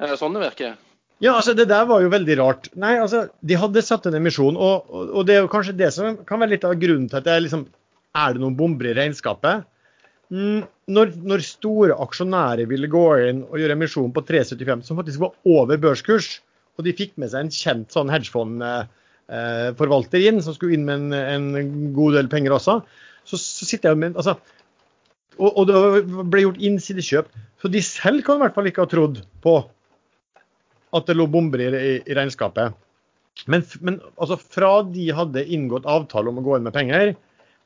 Er sånn det virker? Ja, altså Det der var jo veldig rart. Nei, altså, De hadde satt en emisjon, og, og, det er jo kanskje det som kan være litt av grunnen til at det er liksom Er det noen bomber i regnskapet? Mm, når, når, store aksjonærer ville gå inn og gjøre emisjon på 3,75, som faktisk var over børskurs, og de fikk med seg en kjent sånn hedgefondforvalter inn, som skulle inn med en, en, god del penger også, så, så sitter jeg med altså, og, og, det ble gjort innsidekjøp. Så de selv kan i hvert fall ikke ha trodd på at det lå bomber i, i, regnskapet. Men, men altså, fra de hadde inngått avtale om å gå inn med penger,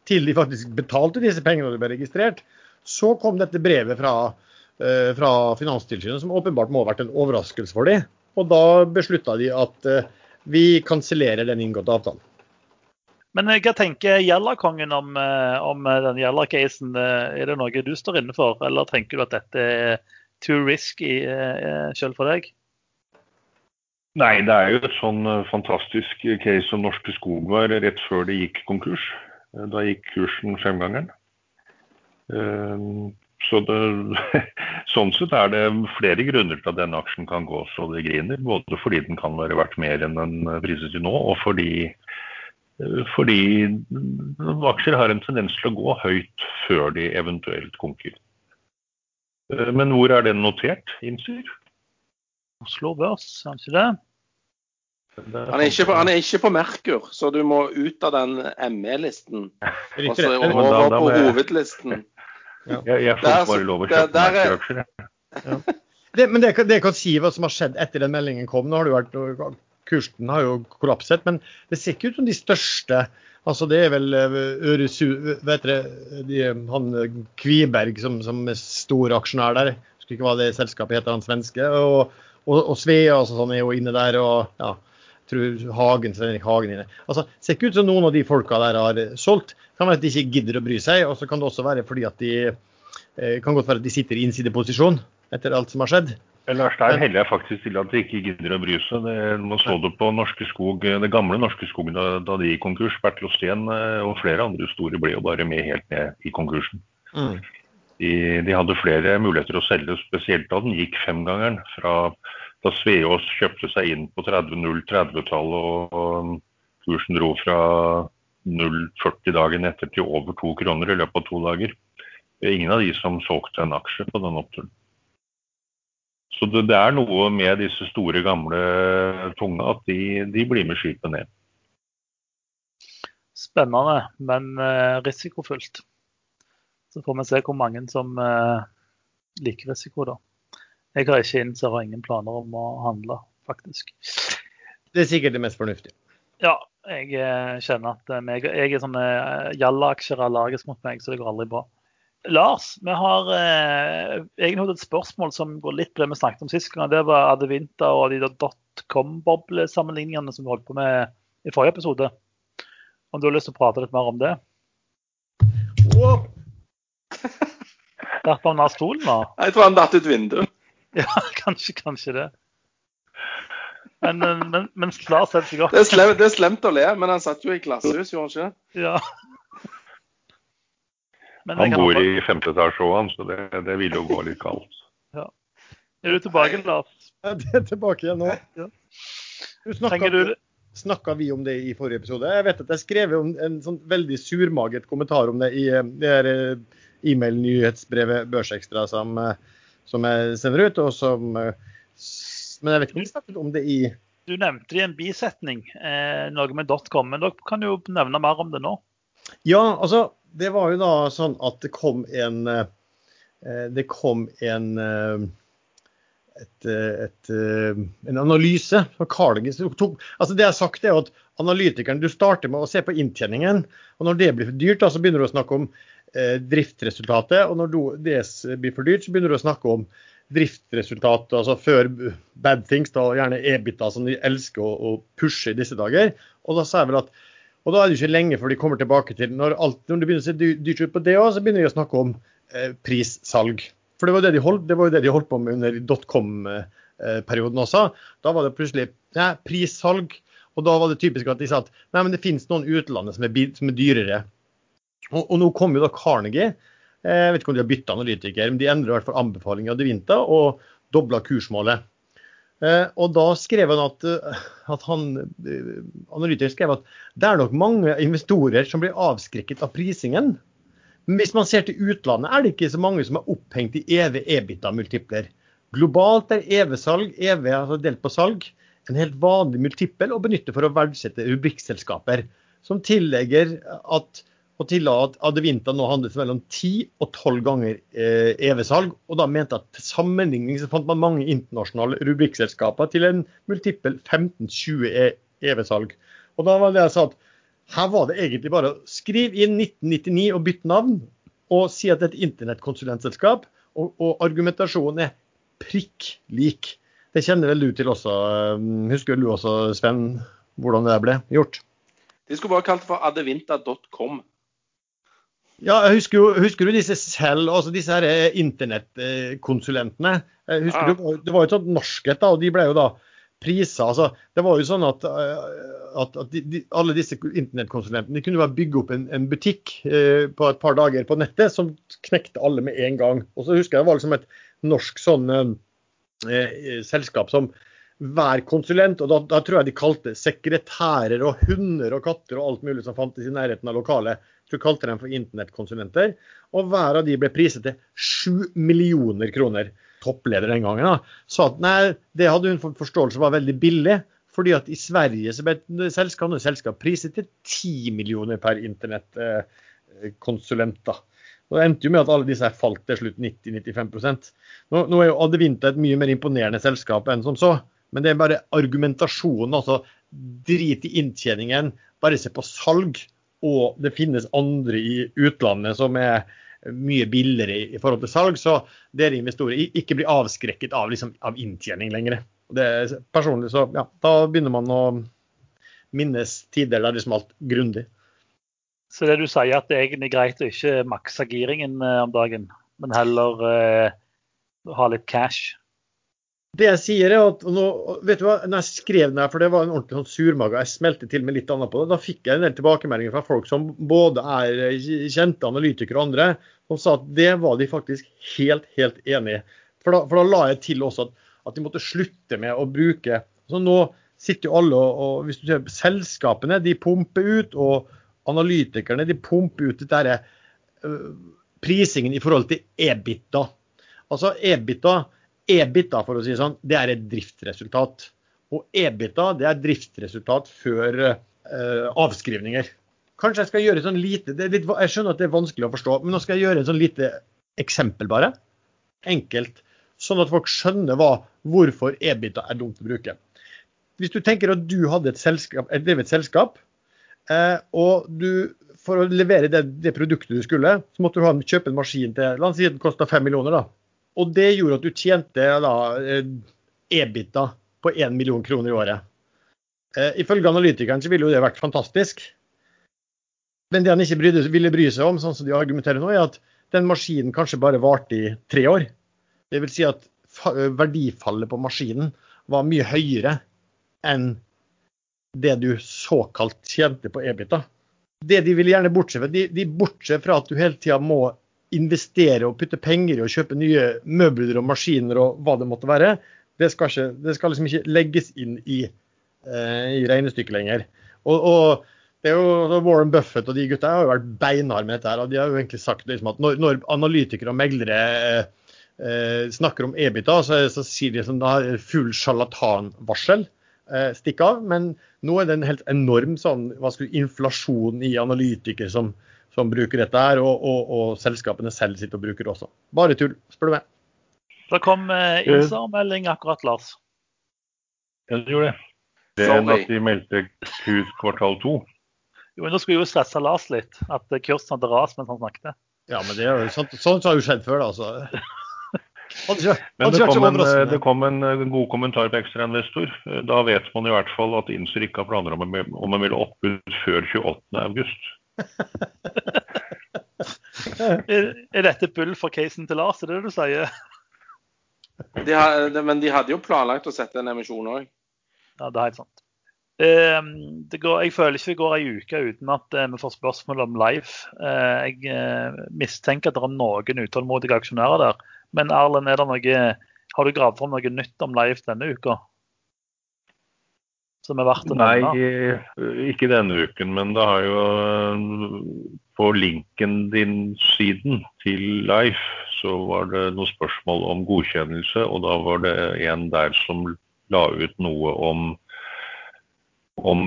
til de faktisk betalte disse pengene og det ble registrert, så kom dette brevet fra, uh, fra Finanstilsynet, som åpenbart må ha vært en overraskelse for dem. Og da beslutta de at uh, vi kansellerer den inngåtte avtalen. Men eh, hva tenker Gjellakongen om, om den Gjella-casen? Er det noe du står inne for, eller tenker du at dette er too risky selv for deg? Nei, det er jo et sånn fantastisk case som Norske Skog var rett før det gikk konkurs. Eh, da gikk kursen femgangeren. Eh, så sånn sett er det flere grunner til at denne aksjen kan gå så det griner. Både fordi den kan være verdt mer enn den prises til nå, og fordi, eh, fordi aksjer har en tendens til å gå høyt før de eventuelt konker. Men hvor er den notert, Innsir? Oslo Børs, er ikke det? Han er, på, han er, ikke på, Merkur, så du må ut av den ME-listen. Og så over på hovedlisten. Ja. Jeg, jeg får bare lov å kjøpe Merkur-aksjer, ja. Det, men det, det kan si hva som har skjedd etter den meldingen kom. Nå har det vært, Kursen har jo kollapset, men det ser ikke ut som de største. Altså Det er vel eh, Øresu, vet dere, de, han Kviberg som, som er stor aksjonær der. Jeg husker ikke hva det selskapet heter, han svenske. Og, og, og Svea og sånn er jo inne der. og ja, tror Hagen, Svein Erik Hagen inne. Altså, Ser ikke ut som noen av de folka der har solgt. Kan være at de ikke gidder å bry seg, og så kan det også være fordi at de eh, kan godt være at de sitter i innsideposisjon etter alt som har skjedd. Lars, Der heller jeg faktisk til at de ikke gidder å bry seg. Det, man så det på Norske Skog, det gamle Norske Skog da, da de gikk konkurs. Bertil Osten eh, og flere andre store ble jo bare med helt ned i konkursen. Mm. De, de, hadde flere muligheter å selge, spesielt da den gikk femgangeren fra da Sveås kjøpte seg inn på 30-tallet og, og kursen dro fra 0,40 dagen etter til over to kroner i løpet av to dager. Er ingen av de som solgte en aksje på den oppturen. Så det, det, er noe med disse store, gamle tunga at de, de blir med skipet ned. Spennende, men uh, risikofullt. Så får vi se hvor mange som eh, liker risiko, da. Jeg har ikke innser og ingen planer om å handle, faktisk. Det er sikkert det mest fornuftige. Ja, jeg eh, kjenner at meg, jeg, er sånne eh, jalla-aksjer allergisk mot meg, så det går aldri bra. Lars, vi har eh, egentlig et spørsmål som går litt på det vi snakket om sist gang. Det var Adevinta og de dotcom-boblesammenligningene som vi holdt på med i forrige episode. Om du har lyst til å prate litt mer om det? Wow. Datt han av stolen nå? Jeg tror han datt ut vinduet. Ja, kanskje, kanskje det. Men, men, men Lars setter seg opp. Det er, slemt, det er slemt å le, men han satt jo i glasshus, gjorde han ikke? Ja. Men Han bor i femte etasje òg, så det, det vil jo gå litt kaldt. Er du tilbake, Lars? Jeg er tilbake igjen nå. Ja. Du snakka, du snakka vi om det i forrige episode? Jeg vet at jeg skrev en sånn veldig surmaget kommentar om det i eh, det her eh, e-mail-nyhetsbrevet Børsekstra som, eh, som jeg sender ut. og som... eh, Men jeg vet ikke om vi snakket om det i Du nevnte det i en bisetning, eh, noe med .com, men dere kan jo nevne mer om det nå. Ja, altså, det var jo da sånn at det kom en eh, Det kom en et, et, en analyse fra som Altså det jeg har sagt er at Analytikeren, du starter med å se på inntjeningen. og Når det blir for dyrt, da, så begynner du å snakke om driftsresultatet. og Når DS blir for dyrt, så begynner du å snakke om driftsresultat, altså før bad things, da gjerne EBITA, som de elsker å, pushe i disse dager. Og da sa jeg vel at og da er det ikke lenge før de kommer tilbake til Når, alt, når det begynner å se dyrt ut på det òg, så begynner de å snakke om eh, prissalg. For det var, det, de holdt, det var jo det de holdt på med under dotcom-perioden også. Da var det plutselig ja, prissalg. Og da var det typisk at de sa at nei, men det finnes noen utlandet som er, som er dyrere. Og, og nå kom jo da Carnegie. Eh, Jeg vet ikke om de har bytta analytiker, men de endrer i hvert fall anbefalinga av vinter og dobla kursmålet. Eh, og da skrev han at, eh, at han, eh, analytikeren skrev at det er nok mange investorer som blir avskrekket av prisingen. Men hvis man ser til utlandet, er det ikke så mange som er opphengt i EV EBITDA-multipler. Globalt er EV-salg, EV altså delt på salg, en helt vanlig multipel, å benytte for å verdsette rubrikkselskaper, som tillegger at og til at Adevinta nå handles mellom 10 og 12 ganger eh, EV-salg. Og da mente at til sammenligning så fant man mange internasjonale rubrikkselskaper til en multiple 15-20 E- EV-salg. Og da var det jeg sa at her var det egentlig bare å skrive inn 1999 og bytte navn, og si at det er et internettkonsulentselskap. Og, og argumentasjonen er prikk lik. Det kjenner vel du til også. eh, Husker du også, Sven, hvordan det ble gjort? De skulle bare kalt det for adevinta.com. Ja, husker, jo, husker du disse selv, altså disse her eh, internettkonsulentene? Husker Ja. det, var, det var jo et sånt norskhet, da, og de ble jo da prisa. Altså, det var jo sånn at, eh, at, at de, alle disse internettkonsulentene kunne bare bygge opp en, en butikk eh, på et par dager på nettet som knekte alle med en gang. Og så husker jeg det var liksom et norsk sånn eh, eh, selskap som hver konsulent, og da, da tror jeg de kalte sekretærer og hunder og katter og alt mulig som fantes i nærheten av lokalet, jeg tror de kalte dem for internettkonsulenter. Og hver av de ble priset til 7 millioner kroner. Toppleder den gangen da, sa at nei, det hadde hun fått forståelse var veldig billig. Fordi at i Sverige så ble selskap, selskap priset til 10 millioner per internettkonsulent. da. Og Det endte jo med at alle disse her falt til slutt 90-95 nå, nå er jo Adevinta et mye mer imponerende selskap enn som så. Men det er bare argumentasjonen. altså Drit i inntjeningen, bare se på salg. Og det finnes andre i utlandet som er mye billigere i, forhold til salg. Så dere investorer ikke blir avskrekket av, liksom, av inntjening lenger. Det, er- personlig så, ja, Da begynner man å minnes tider der det smalt grundig. Så det du sier at det er egentlig greit å ikke makse giringen eh, om dagen, men heller eh, ha litt cash. Det jeg sier er at nå, vet du hva, når jeg skrev den her, for det var en ordentlig sånn surmage, jeg smelte til med litt annet på det, da fikk jeg en del tilbakemeldinger fra folk som både er eh, kjente analytikere og andre, som sa at det var de faktisk helt, helt enig i. For for da la jeg til også at, at de måtte slutte med å bruke så Nå sitter jo alle og, og hvis du ser selskapene, de pumper ut, og analytikerne de pumper ut dette her, øh, prisingen i forhold til EBITDA. Altså EBITDA, EBITDA for å si det sånn, det er et driftsresultat. Og EBITDA det er driftsresultat før eh, avskrivninger. Kanskje jeg skal gjøre sånn lite, litt, Jeg skjønner at det er vanskelig å forstå, men nå skal jeg gjøre en sånn lite eksempel bare. Enkelt. Sånn at folk skjønner hva, hvorfor EBITDA er dumt å bruke. Hvis du tenker at du hadde et selskap, et drevet selskap, eh, og du for å levere det, det produktet du skulle, så måtte du ha, kjøpe en maskin til La oss si den kosta fem millioner. da. Og det gjorde at du tjente da, eh, EBITDA på 1 million kroner i året. Eh, ifølge analytikeren så ville jo det vært fantastisk. Men det han ikke brydde, ville bry seg om, sånn som de argumenterer nå, er at den maskinen kanskje bare varte i tre år. Det vil si at verdifallet på maskinen var mye høyere enn det du såkalt tjente på Ebita. Det de vil gjerne bortse fra, de, de bortser fra at du hele tida må investere og putte penger i å kjøpe nye møbler og maskiner og hva det måtte være. Det skal, ikke, det skal liksom ikke legges inn i, eh, i regnestykket lenger. Og, og, det er jo Warren Buffett og de gutta har jo vært beinharde med dette. her, og De har jo egentlig sagt liksom at når, når analytikere og meglere eh, eh snakker om EBITDA, så, så sier de som da full sjarlatanvarsel. Eh, stikk av. Men nå er det en helt enorm sånn, hva skal du, inflasjon i analytikere som, som bruker dette her, og, og, og, selskapene selv sitter og bruker det også. Bare tull, spør du meg. Det kom eh, innsamling akkurat, Lars. Ja, det gjorde det. Det er at de meldte kurs kvartal to. Jo, men Nå skulle jo stresse Lars litt, at kursen hadde rast mens han snakket. Ja, men det er jo sånt, sånt har jo skjedd før, da. Altså. Men det kom, en, eh, det kom en, eh, god kommentar på ekstrainvestor. Eh, da vet man i hvert fall at Inser ikke har planer om, om å melde oppbud før 28.8. er, dette bull for casen til Lars, er det det du sier? De har, men de hadde jo planlagt å sette en emisjon òg. Ja, det er helt sant. Uh, går, jeg føler ikke det går ei uke uten at uh, vi får spørsmål om Life. Uh, jeg mistenker at det er noen utålmodige aksjonærer der. Men Erlend, er noe, har du gravd fram noe nytt om Live denne uka? Som er verdt å nevne? Nei, ikke denne uken. Men det har jo på linken din-siden til Life så var det noen spørsmål om godkjennelse, og da var det en der som la ut noe om, om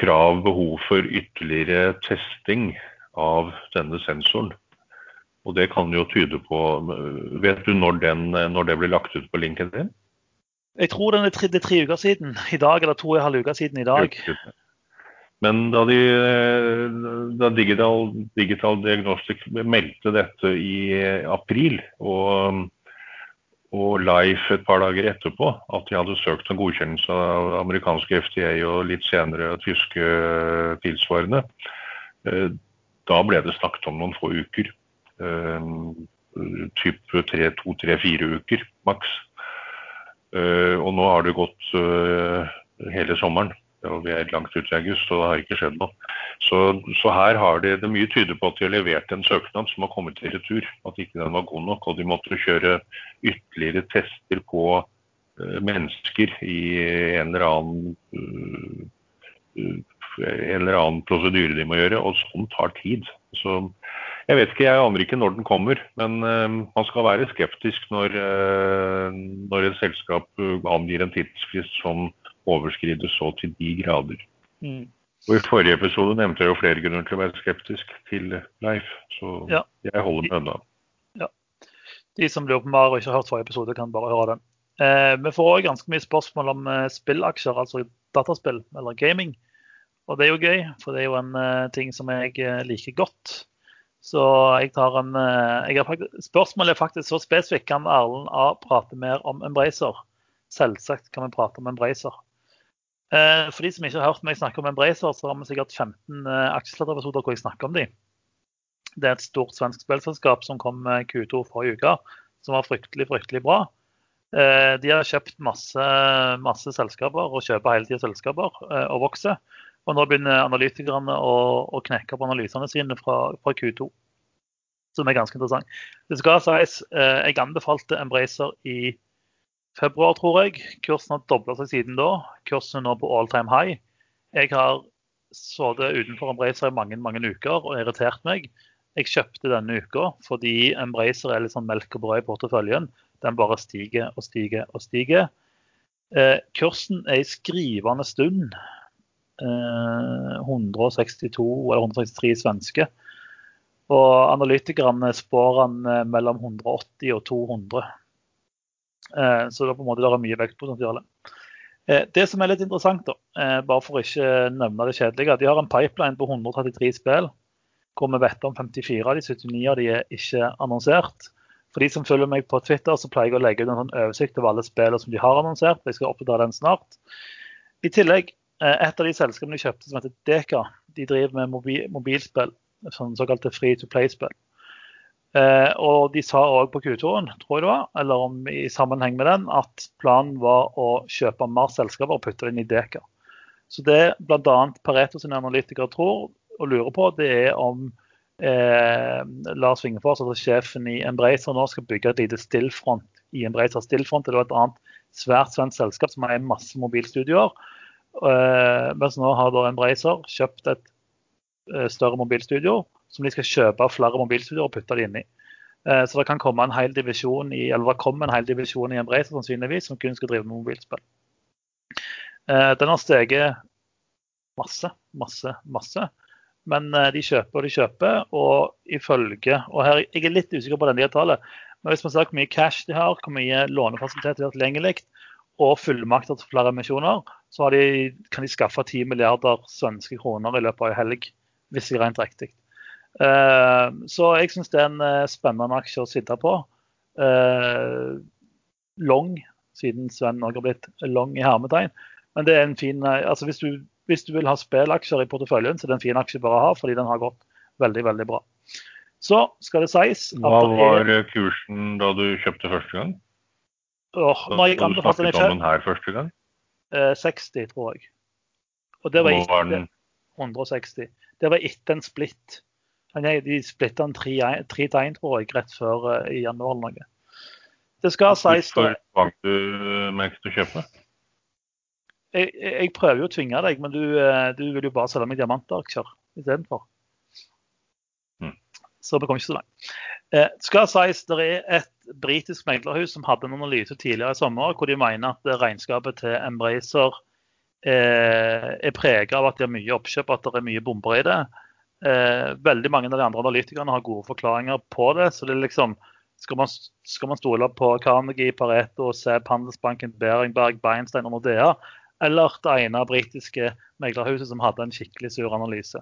krav, behov for ytterligere testing av denne sensoren. Og det kan jo tyde på Vet du når, den, når det blir lagt ut på linken din? Jeg tror den er tre, det er tre uker siden. I dag eller to og en halv uke siden i dag. Men da, de, da Digital, Digital Diagnostic meldte dette i april, og, og Life et par dager etterpå, at de hadde søkt en godkjennelse av amerikanske FDA og litt senere tyske tilsvarende, eh, da ble det snakket om noen få uker. Typ type tre, to, tre, fire uker maks. Eh, og nå har det gått eh, hele sommeren. og Vi er langt ute i august, og det har ikke skjedd noe. Så, så her har det, det mye tyder på at de har levert en søknad som har kommet i retur. At ikke den var god nok. Og de måtte kjøre ytterligere tester på mennesker i en eller annen en eller annen prosedyre de må gjøre, og sånn tar tid. Så jeg vet ikke, jeg aner ikke når den kommer. Men uh, man skal være skeptisk når, uh, når et selskap uh, angir en tidsfrist som overskrides så til de grader. Mm. Og I forrige episode nevnte jeg jo flere grunner til å være skeptisk til Leif, så ja. jeg holder meg unna. Ja. De som lurer på mer og ikke har hørt forrige episode, kan bare høre den. Eh, vi får òg ganske mye spørsmål om eh, spillaksjer, altså dataspill eller gaming. Og det er jo gøy, for det er jo en uh, ting som jeg liker godt. Så jeg tar en eh, jeg faktisk, Spørsmålet er faktisk så spesifikt. Kan Erlend A prate mer om Embracer? Selvsagt kan vi prate om Embracer. Eh, for de som ikke har hørt meg snakke om Embracer, så har vi sikkert 15 eh, aksjesladderepisoder hvor jeg snakker om dem. Det er et stort svensk spillselskap som kom med Q2 forrige uke, som var fryktelig, fryktelig bra. De har kjøpt masse, masse selskaper og kjøper hele tida selskaper og vokser. Og nå begynner analytikerne å, å knekke opp analysene sine fra, fra, Q2, som er ganske interessant. Det skal sies, eh, Jeg anbefalte Embracer i februar, tror jeg. Kursen har dobla seg siden da. Kursen er nå på all time high. Jeg har sittet utenfor Embracer i mange mange uker og irritert meg. Jeg kjøpte denne uka fordi Embracer er litt sånn melk og brød i porteføljen. Den bare stiger og stiger og stiger. Eh, kursen er i skrivende stund 162 eh, eller 163 svenske. Og analytikerne spår han eh, mellom 180 og 200. Eh, så det er på en måte det er mye vektpotensial. Det som er litt interessant, da, bare for ikke nevne det kjedelige, de har en pipeline på 133 spill, hvor vi vet om 54 av de 79 av de er ikke annonsert. For de som følger meg på Twitter, så pleier jeg å legge ut en sånn oversikt over alle spillene som de har annonsert. Jeg skal oppdatere den snart. I tillegg et av de selskapene de kjøpte, som heter Deka, de driver med mobil, mobilspill, sånn såkalte free to play-spill. Eh, og de sa òg på Q2-en, tror jeg det var, eller om i sammenheng med den, at planen var å kjøpe mer selskaper og putte det inn i Deka. Så det bl.a. Pareto sine analytikere tror og lurer på, det er om eh, Lars Vingefors, altså sjefen i Embracer, nå skal bygge et lite stillfront i Embracer. Stillfront er et annet svært svensk selskap som har masse mobilstudioer. Eh, mens nå har da Embracer kjøpt et eh, større mobilstudio som de skal kjøpe flere mobilstudioer og putte det inn i. Eh, så det kan komme en hel divisjon i eller det kom en hel divisjon i Embracer sannsynligvis som kun skal drive med mobilspill. Den har steget masse, masse, masse. Men de kjøper og de kjøper, og ifølge og her, Jeg er litt usikker på den tallet, men hvis man ser hvor mye cash de har, hvor mye lånefasiliteter de har tilgjengelig, og fullmakter til flere emisjoner, så de, kan de skaffe 10 milliarder svenske kroner i løpet av en helg, hvis det er rent riktig. Uh, så jeg syns det er en uh, spennende aksje å sitte på. Uh, long, siden Sven Norge har blitt long i hermetegn. Men det er en fin, altså hvis du, hvis du vil ha spillaksjer i porteføljen, så er det en fin aksje bare å ha, fordi den har gått veldig, veldig bra. Så skal det sies Hva var kursen da du kjøpte første gang? Åh, når jeg anbefalte den her første gang? 60, tror jeg. Og det var, den? 160. Det var etter en splitt. De splitta den tre tegn, tror jeg, rett før uh, i januar eller noe. Det skal sies Hvorfor tvang du meg til å kjøpe? Jeg, jeg, prøver jo å tvinge deg, men du, uh, du vil jo bare selge meg diamantaksjer istedenfor. Så vi kom ikke så langt. Uh, skal sies, Det er et britisk meglerhus som hadde en analyse tidligere i sommer hvor de mener at regnskapet til Embracer er preget av at de har mye oppkjøp, at det er mye bomber i det. Eh, veldig mange av de andre analytikerne har gode forklaringer på det. så det er liksom, Skal man, skal man stole på Carnegie, Pareto, SEB, Handelsbanken, Beringberg, Beinstein og Nordea, eller det ene britiske meglerhuset som hadde en skikkelig sur analyse?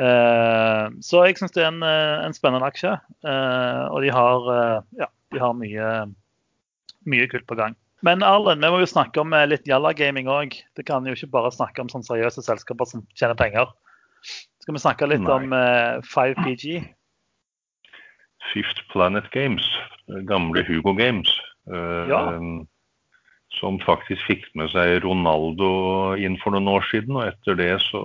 Eh, så jeg syns det er en, eh, en, spennende aksje. Eh, og de har, ja, de har mye, mye kult på gang. Men Arlen, vi må jo snakke om litt Jalla Gaming òg. Det kan jo ikke bare snakke om sånne seriøse selskaper som tjener penger. Skal vi snakke litt Nei. om uh, eh, 5PG? Fifth Planet Games, gamle Hugo Games. Uh, ja. Som faktisk fikk med seg Ronaldo inn for noen år siden. Og etter det så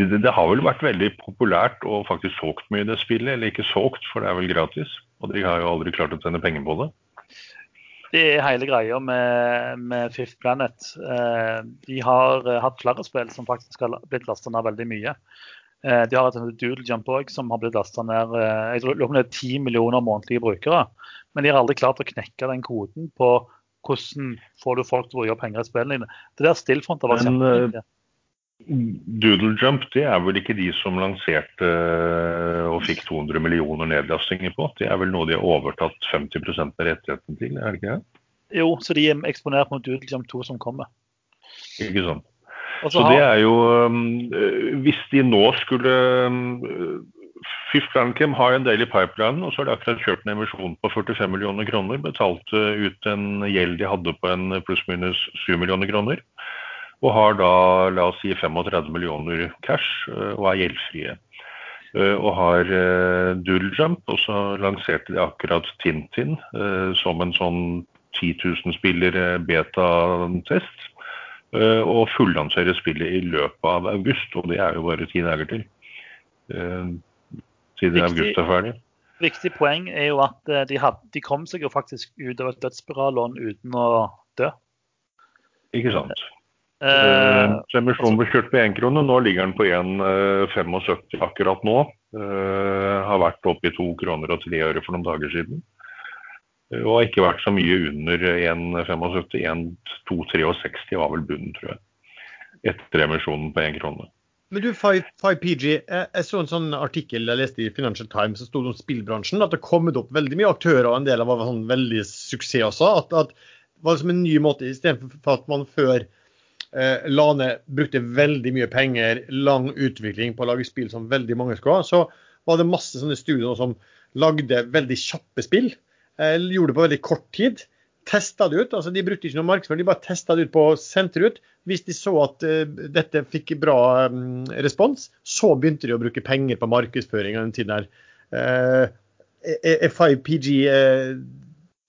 det, det, har vel vært veldig populært og faktisk solgt mye i det spillet. Eller ikke solgt, for det er vel gratis. Og de har jo aldri klart å tjene penger på det. Det er hele greia med, med, Fifth Planet. Eh, de har eh, hatt flere spill som faktisk har blitt lasta ned veldig mye. Eh, de har hatt en Doodle Jump òg som har blitt lasta ned jeg tror det er 10 millioner månedlige brukere. Men de har aldri klart å knekke den koden på hvordan får du folk til å gjøre penger i spillene dine. Det der stillfront har vært kjempefint. Doodle Jump det er vel ikke de som lanserte eh, og fikk 200 millioner nedlastinger på? Det er vel noe de har overtatt 50 av rettigheten til, er det ikke det? Jo, så de er eksponert mot Doodle Jump 2 som kommer. Ikke sant. Så det er jo um, Hvis de nå skulle Fifth Landcam har en del i pipeline, og så har de akkurat kjørt en emisjon på 45 millioner kroner. Betalte ut en gjeld de hadde på en pluss-minus 7 millioner kroner og har da la oss si 35 millioner cash eh, og er gjeldfrie. Eh, og har Doodle Jump, og så lanserte de akkurat Tintin som en sånn 10 000 spiller beta-test. og fullanserer spillet i løpet av august, og det er jo bare ti dager til. Siden viktig, august er ferdig. Viktig poeng er jo at de, had, de kom seg jo faktisk ut av et dødsspirallån uten å dø. Ikke sant. Uh, emisjonen ble kjørt på én krone, nå ligger den på 1,75 uh, akkurat nå. Eh, har vært oppe i to kroner og tre øre for noen dager siden. Uh, og har ikke vært så mye under 1,75. 1,263 var vel bunnen, tror jeg. Etter emisjonen på én krone. Men du, 5PG, jeg så en sånn artikkel jeg leste i Financial Times som stod om spillbransjen. At det har kommet opp veldig mye aktører, og en del av var sånn veldig suksess også. At, at det var liksom en ny måte, istedenfor at man før eh, Lane brukte veldig mye penger, lang utvikling på å lage spill som veldig mange skulle ha, så var det masse sånne studier som lagde veldig kjappe spill. Eh, gjorde det på veldig kort tid. Testa det ut. altså De brukte ikke noe markedsføring, de bare testa det ut på sendte ut. Hvis de så at uh, dette fikk bra um, respons, så begynte de å bruke penger på markedsføring. den tiden her. Uh, er er 5PG uh,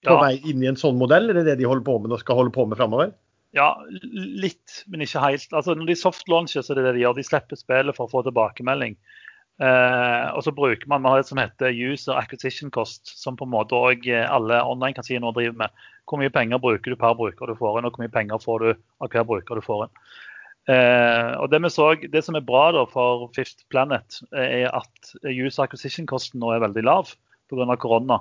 på Ja. vei inn i en sånn modell? eller Er det det de holder på med og skal holde på med framover? Ja, litt, men ikke helt. Altså, når de softlauncher, så er det det de gjør. De slipper spillet for å få tilbakemelding. Uh, og så bruker man, man har det som heter user acquisition cost, som på en måte òg alle online-kasinoer driver med. Hvor mye penger bruker du per bruker du får inn, og hvor mye penger får du av hver bruker du får inn. Eh, og Det vi så, det som er bra da for Fifth Planet, eh, er at user acquisition-kosten nå er veldig lav pga. korona.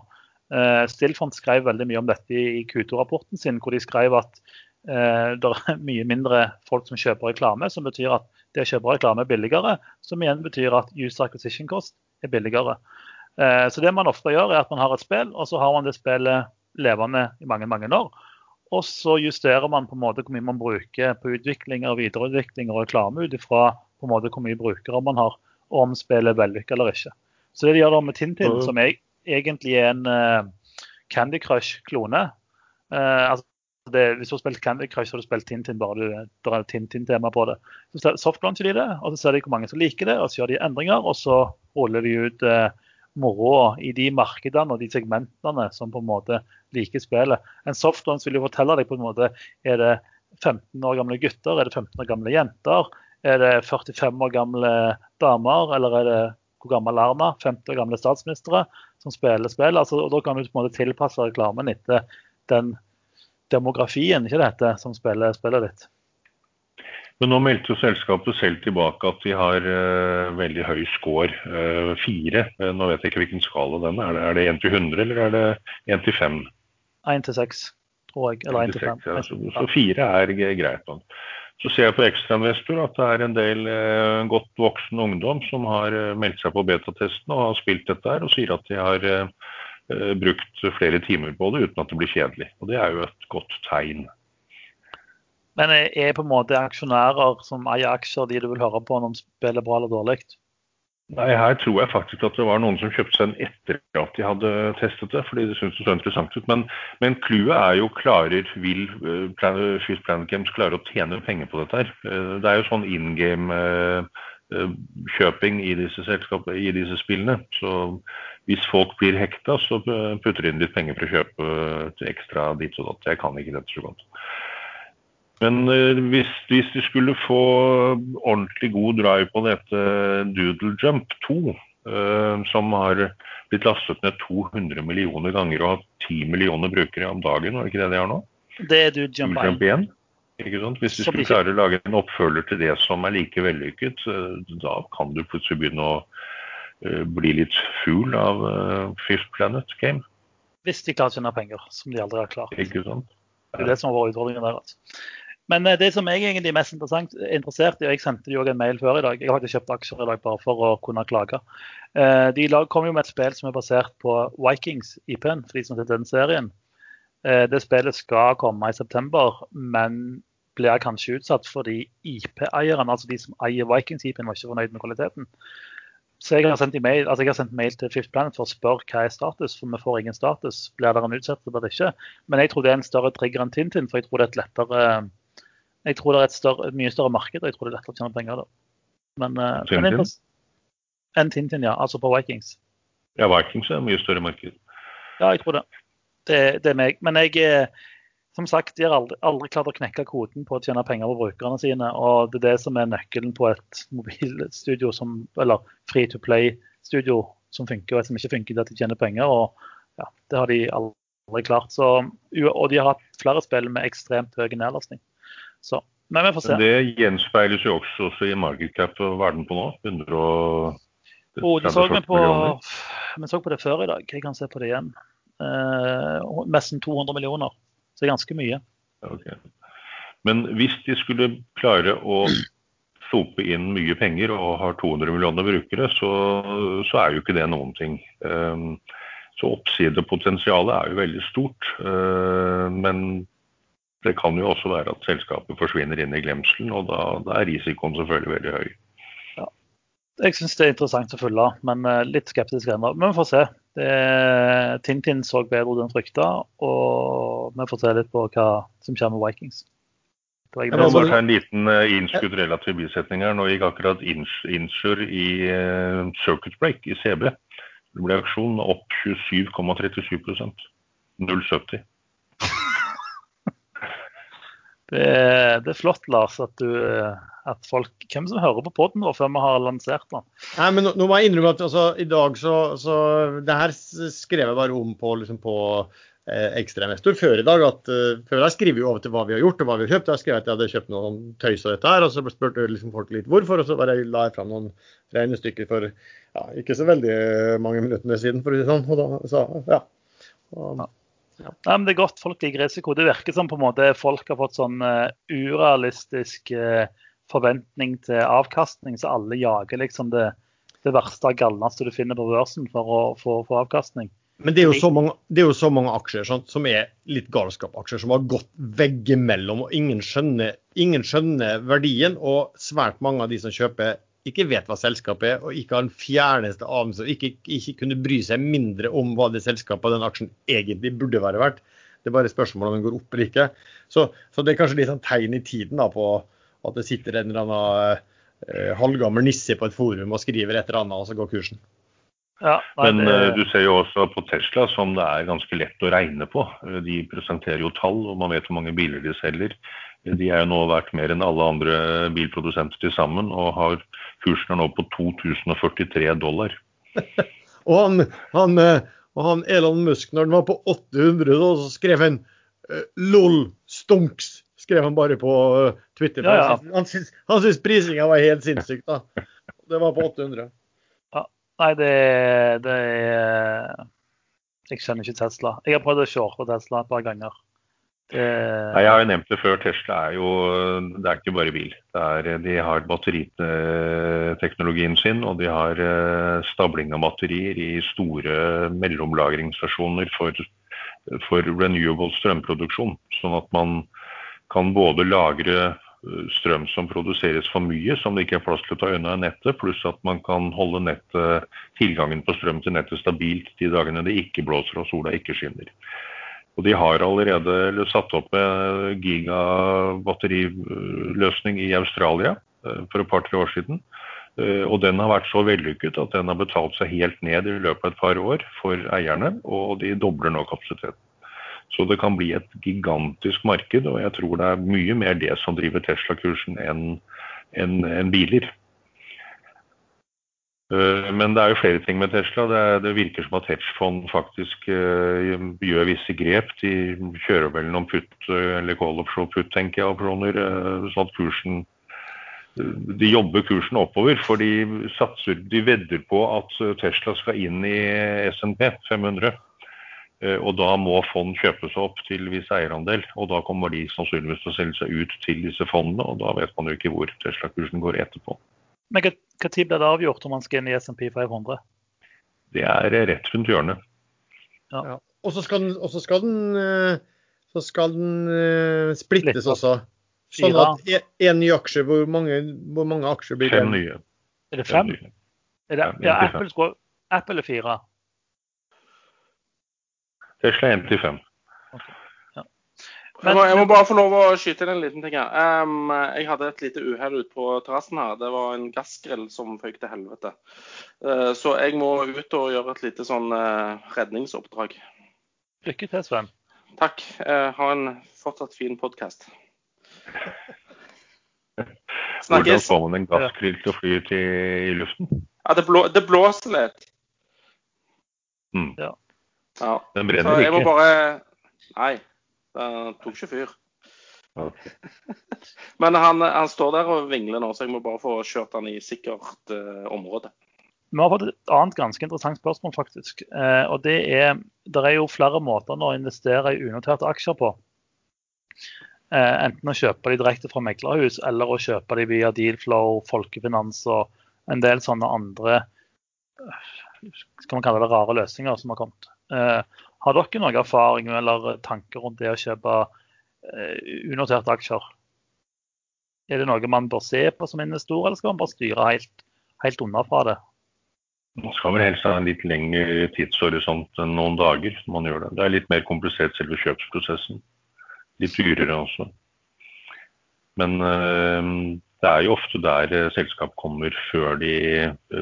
Eh, Stillfront skrev veldig mye om dette i i Q2-rapporten sin, hvor de skrev at eh, det er mye mindre folk som kjøper reklame, som betyr at det å kjøpe reklame er billigere, som igjen betyr at user acquisition-kost er billigere. Eh, så det man ofte gjør, er at man har et spill, og så har man det spillet levende i mange mange år. Og så justerer man på en måte hvor mye man bruker på utvikling og videreutvikling og reklame ut ifra på en måte hvor mye brukere man har, og om spillet er vellykket eller ikke. Så det de gjør da med Tintin, Og- som er, egentlig er en uh, Candy Crush-klone uh, altså det, Hvis du har spilt Candy Crush, så har du spilt Tintin, bare du, det er Tintin-tema på det. Så softlauncher de det, og så ser de hvor mange som liker det, og så gjør de endringer, og så ruller de ut eh, moroa i de markedene og de segmentene som på en måte liker spillet. En softlaunch vil jo fortelle deg på en måte er det 15 år gamle gutter, er det 15 år gamle jenter, er det 45 år gamle damer, eller er det hvor gammel er Erna? 50 år gamle statsministre som spiller spill. Altså, og Da kan du på en måte tilpasse reklamen etter den demografien ikke dette, som spiller spillet ditt. Men nå meldte jo selskapet selv tilbake at de har uh, veldig høy score, uh, fire. Uh, nå vet jeg ikke hvilken skala den er. Er det 1 til 100 eller er det 1 til 5? 1 til 6, tror jeg. Eller én til fem. Ja, så, så fire er greit. nå. Så ser jeg på ekstrainvestor at det er en del godt voksen ungdom som har meldt seg på betatesten og har spilt dette her, og sier at de har brukt flere timer på det uten at det blir kjedelig. Og Det er jo et godt tegn. Men er på en måte aksjonærer som eier aksjer, de du vil høre på når de spiller bra eller dårlig? Nei, Her tror jeg faktisk at det var noen som kjøpte seg en etter at de hadde testet det, fordi de syntes det så interessant ut. Men, men clouet er jo klarer, vil eh, Plan- Planet Games klare å tjene penger på dette her. Eh, Det er jo sånn in game-kjøping i disse i disse spillene. Så hvis folk blir hekta, så eh, putter de inn litt penger for å kjøpe ekstra ditt og datt. Jeg kan ikke dette så godt. Men eh, hvis, hvis de skulle få ordentlig god drive på dette Doodle Jump 2, eh, som har blitt lastet ned 200 millioner ganger og har 10 millioner brukere om dagen, var det ikke det de har nå? Det er Doodle jump Doodle Jump 1. 1. Ikke sant? Hvis de skulle klare å lage en oppfølger til det som er like vellykket, eh, da kan du plutselig begynne å bli litt fugl av Fifth Planet Game. Hvis de klarer å tjene penger, som de aldri har klart. Ikke sant? Det er det som vært utfordringen deres. Men eh, det som jeg egentlig er mest interessant, interessert i, og jeg sendte de også en mail før i dag, jeg har faktisk kjøpt aksjer i dag bare for å kunne klage. Eh, De kom jo med et spill som er basert på Vikings-IP-en, for de som har sett den serien. Eh, Det spillet skal komme i september, men blir kanskje utsatt fordi IP-eierne, altså de som eier Vikings-IP-en, var ikke fornøyd med kvaliteten. Så jeg har sendt, mail, altså jeg har sendt mail til Fifth Planet for å spørre hva er status, for vi får ingen status. Blir det en utsettelse eller ikke? Men jeg tror det er en større trigger enn Tintin, for jeg tror det er et lettere jeg tror det er et, større, mye større marked, og jeg tror det er lettere å tjene penger da. Men, eh, men Tintin? interess- Enn Tintin, ja. Altså på Vikings. Ja, Vikings er et mye større marked. Ja, jeg tror det. Det, det er meg. Men jeg er, som sagt, de har aldri, aldri klart å knekke koden på å tjene penger på brukerne sine. Og det er det som er nøkkelen på et mobilstudio som, eller free to play-studio som funker, og som ikke funker, det at de tjener penger. Og ja, det har de aldri klart. Så, og de har hatt flere spill med ekstremt høy nedlastning. Så, men vi får se. Det gjenspeiles jo også, også i market cap. og verden på nå? 100 og... Oh, det så vi, på, vi så på det før i dag. Jeg kan se på det igjen. Eh, nesten 200 millioner. Så det er ganske mye. Okay. Men hvis de skulle klare å sope inn mye penger og har 200 millioner brukere, så, så er jo ikke det noen ting. Um, så oppsidepotensialet er jo veldig stort. Uh, men det kan jo også være at selskapet forsvinner inn i glemselen, og da, da er risikoen selvfølgelig veldig høy. Jeg syns det er interessant å følge, men eh, litt skeptisk ennå. Men vi får se. Det, Tintin så bedre ut enn frykta, og vi får se litt på hva som skjer med Vikings. Jeg må bare ta en liten uh, innskudd relativ bisetning her. Nå gikk akkurat ins Insure i uh, circuit break i CB. Det ble auksjon opp 27,37% 0,70. Det er, det er flott, Lars, at, du, at folk Hvem som hører på poden vår før vi har lansert den? Nei, men nå, nå må jeg innrømme at altså, i dag så, så Det her skrev jeg bare om på, liksom på eh, Ekstrainvestor før i dag. at uh, Før jeg skriver jo over til hva vi har gjort og hva vi har kjøpt. Jeg skrev at jeg hadde kjøpt noe tøys og dette her, og så spurte liksom folk litt hvorfor. Og så bare la jeg fram noen regnestykker for ja, ikke så veldig mange minutter siden, for å si det sånn. Og da, så, ja. Og, ja. Nei, men Det er godt folk liker risiko. Det virker som på en måte folk har fått sånn uh, urealistisk uh, forventning til avkastning, så alle jager liksom det, det verste og galneste du finner på børsen for å få avkastning. Men det er jo så mange, jo så mange aksjer sant, som er litt galskapaksjer, som har gått veggimellom, og ingen skjønner, ingen skjønner verdien. Og svært mange av de som kjøper, ikke vet hva selskapet er, og ikke har en fjerneste anelse, og ikke, ikke, kunne bry seg mindre om hva det selskapet og den aksjen egentlig burde være verdt. Det er bare spørsmål om den går opp eller ikke. Så, så det er kanskje litt sånn tegn i tiden da, på at det sitter en eller annen eh, halvgammel nisse på et forum og skriver et eller annet, og så går kursen. Ja, nei, Men det... uh, du ser jo også på Tesla som det er ganske lett å regne på. De presenterer jo tall, og man vet hvor mange biler de selger. De er jo nå verdt mer enn alle andre bilprodusenter til sammen, og har, kursen er nå på 2043 dollar. og, han, han, eh, og, han, Elon Musk, når den var på 800, så skrev han uh, LOL stonks. Skrev han bare på uh, Twitter. Ja, ja. Han, syntes, han syntes prisinga var helt sinnssyk, da. Det var på 800. Ja, nei, det, det er Jeg kjenner ikke Tesla. Jeg har prøvd å shorte Tesla et par ganger. Det... Nei, jeg har jo nevnt det før. Tesla er jo det er ikke bare bil. Er, de har batteriteknologien sin, og de har eh, stabling av batterier i store mellomlagringsstasjoner for, for renewable strømproduksjon. Sånn at man kan både lagre eh, strøm som produseres for mye, som det ikke er plass til å ta unna i nettet, pluss at man kan holde nettet, tilgangen på strøm til nettet stabilt de dagene det ikke blåser og sola ikke skinner. Og de har allerede satt opp en gigabatteriløsning i Australia eh, for et par-tre år siden. Eh, og den har vært så vellykket at den har betalt seg helt ned i løpet av et par år for eierne, og de dobler nå kapasiteten. Så det kan bli et gigantisk marked, og jeg tror det er mye mer det som driver Tesla-kursen enn en, en biler. Eh, men det er jo flere ting med Tesla. Det, er, det virker som at hedgefond faktisk uh, gjør visse grep. De kjører vel noen putt, eh, eller call option putt, tenker jeg, opsjoner, uh, sånn at kursen De jobber kursen oppover, for de satser, de vedder på at Tesla skal inn i SNP 500. Uh, og da må fond kjøpes opp til viss eierandel. Og da kommer de sannsynligvis til å selge seg ut til disse fondene, og da vet man jo ikke hvor Tesla-kursen går etterpå. Men når blir det avgjort om man skal inn i SMP 500? Det er rett rundt hjørnet. Ja. Ja. Og så skal den, så skal den, eh, så skal den uh, splittes Litt. også. Sånn at én ny aksje, hvor mange, hvor mange, aksjer blir det? Fem nye. Er det fem? fem er det, ja, Apple, skal, Apple er fire. Tesla er én til fem. Okay. Jeg må, jeg må, bare få lov å skyte inn en liten ting her. Um, jeg hadde et lite uhell ute på terrassen her. Det var en gassgrill som føyk til helvete. Uh, så jeg må ut og gjøre et lite sånn uh, redningsoppdrag. Lykke til, Sven. Takk. Uh, ha en fortsatt fin podkast. Hvordan får man en gassgrill til å fly ut i luften? Ja, det, blå, det blåser litt. Mm. Ja. ja. Den brenner ikke? Jeg må bare Nei. Det tok ikke fyr. Okay. Men han, han, står der og vingler nå, så jeg må bare få kjørt han i sikkert uh, område. Vi har fått et annet ganske interessant spørsmål, faktisk. Eh, og det er Det er jo flere måter å investere i unoterte aksjer på. Eh, enten å kjøpe de direkte fra meglerhus, eller å kjøpe de via Dealflow, Folkefinans og en del sånne andre skal man kalle det rare løsninger som har kommet. Eh, har dere noen erfaring eller tanker rundt det å kjøpe uh, unoterte aksjer? Er det noe man bør se på som investor, eller skal man bare styre helt, helt unna fra det? Man skal vel helst ha en litt lengre tidshorisont enn noen dager. når man gjør Det Det er litt mer komplisert selve kjøpsprosessen. Litt dyrere også. Men øh, det er jo ofte der eh, selskap kommer før de,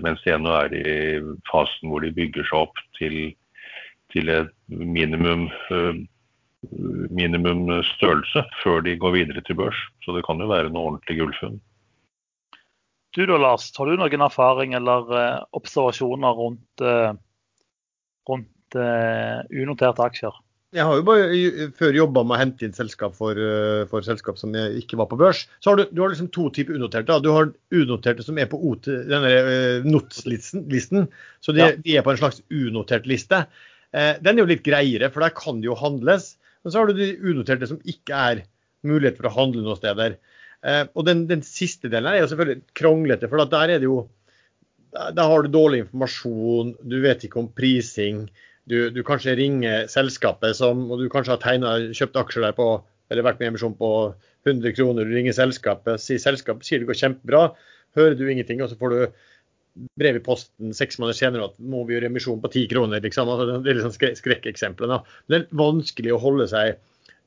mens de ennå er i fasen hvor de bygger seg opp til, til et minimum, eh, minimum størrelse før de går videre til børs. Så det kan jo være noe ordentlig gullfunn. Du da, Lars, har du noen erfaring eller uh, observasjoner rundt, uh, rundt unoterte aksjer? Jeg har jo bare før jobba med å hente inn selskap for, eh, for, selskap som ikke var på børs. Så har du, du har liksom to typer unoterte. Du har unoterte som er på OT, denne uh, NOTS-listen. Så de, ja. de, er på en slags unotert liste. Uh, den er jo litt greiere, for der kan det jo handles. Men så har du de unoterte som ikke er mulighet for å handle noen steder. Uh, og den, den, siste delen er jo selvfølgelig kronglete, for der er det jo da har du dårlig informasjon, du vet ikke om prising du, du, kanskje ringer selskapet som, og du kanskje har tegnet, kjøpt aksjer der på eller vært med i emisjon på 100 kroner, du ringer selskapet, sier selskapet sier det går kjempebra, hører du ingenting, og så får du brev i posten seks måneder senere at nå må vi gjøre emisjon på ti kroner. Liksom. Altså, det er liksom skrekkeksemplene. Det er vanskelig å holde seg,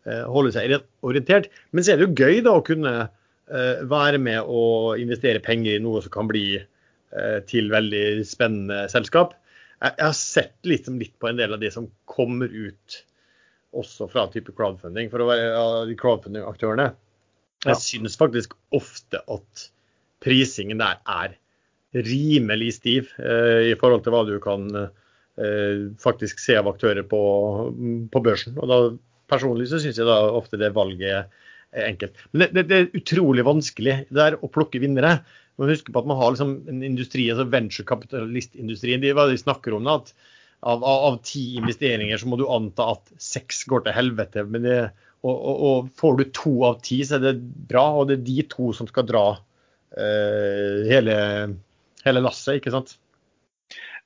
uh, holde seg orientert. Men så er det jo gøy da å kunne uh, være med og investere penger i noe som kan bli uh, til veldig spennende selskap jeg, jeg har sett litt, litt, på en del av de som kommer ut også fra type crowdfunding, for å være av de crowdfunding-aktørene. Jeg ja. synes faktisk ofte at prisingen der er rimelig stiv eh, i forhold til hva du kan eh, faktisk se av aktører på, på børsen. Og da, personlig så syns jeg da ofte det valget er enkelt. Men det, det, det, er utrolig vanskelig der å plukke vinnere. Man må huske på at man har liksom en industri, altså venturekapitalistindustrien. Det De, hva de snakker om at av, av, av, ti investeringer så må du anta at seks går til helvete. Det, og, og, og, får du to av ti, så er det bra. Og det er de to som skal dra eh, hele, hele, lasset, ikke sant?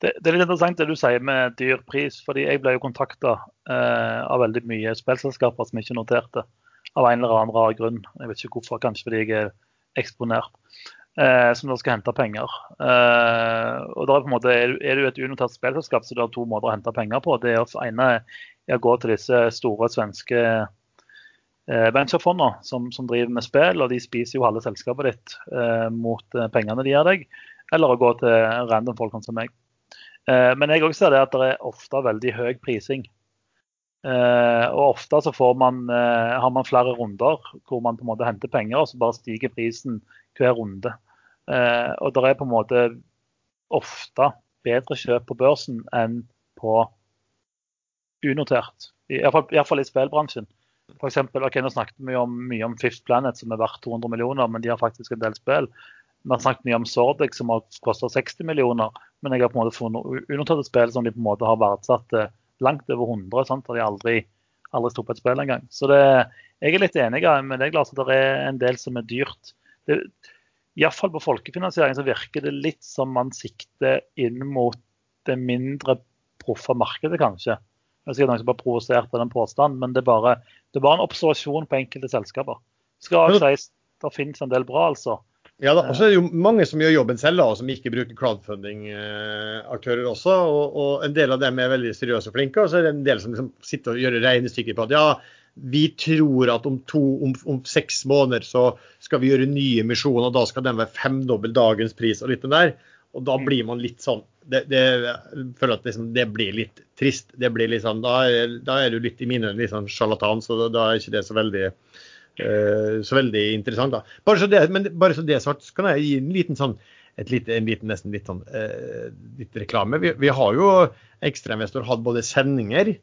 Det, det, er litt interessant det du sier med dyr pris. fordi Jeg ble jo kontakta eh, av veldig mye spillselskaper som ikke noterte. Av en eller annen rar grunn. Jeg vet ikke hvorfor, kanskje fordi jeg er eksponert eh, som da skal hente penger. Eh, og da Er på en måte, er du et unotert spillselskap, så du har to måter å hente penger på. Det ene er å gå til disse store svenske eh, venturefondene som, som, driver med spill, og de spiser jo halve selskapet ditt eh, mot eh, pengene de gir deg. Eller å gå til random folk som meg. Eh, men jeg også ser det at det er ofte veldig høy prising. Uh, og Ofte så man, uh, har man flere runder hvor man på en måte henter penger, og så bare stiger prisen hver runde. Og det er på en måte ofte bedre kjøp på børsen enn på unotert. Iallfall i spillbransjen. For eksempel, okay, Nå snakket vi om, mye om Fifth Planet, som er verdt 200 millioner, men de har faktisk en del spill. Vi har snakket mye om Sordic, som har kostet 60 millioner, men jeg har på en måte funnet unoterte spill som de på en måte har verdsatt langt over 100. Sant? Og de har aldri, aldri stoppet et spill engang. Så det, jeg er litt enig med deg, Lars, at det er en del som er dyrt. Det, Iallfall på folkefinansiering så virker det litt som man sikter inn mot det mindre proffe markedet, kanskje. Jeg noen som bare provosert av den påstanden, men det er, bare, det er bare en observasjon på enkelte selskaper. Skal sies, Det finnes en del bra, altså. Ja, da, og så er det jo mange som gjør jobben selv, da, og som ikke bruker crowdfunding-aktører også. Og, og, en del av dem er veldig seriøse og flinke, og så er det en del som liksom sitter og gjør regnestykker på at ja, vi tror at om, to, om, om, seks måneder så skal vi gjøre nye emisjoner, og da skal den være femdobbel dagens pris og litt den der. Og da blir man litt sånn det, det, Jeg føler at liksom, det blir litt trist. Det blir litt sånn, da, er, da er du litt i mine litt sånn sjarlatan, så da, da, er ikke det så veldig så veldig interessant. da. Bare så det, men bare så det sagt, så kan jeg gi en liten sånn et lite, en liten, nesten litt sånn uh, litt reklame. Vi, vi har jo ekstrainvestor hatt både sendinger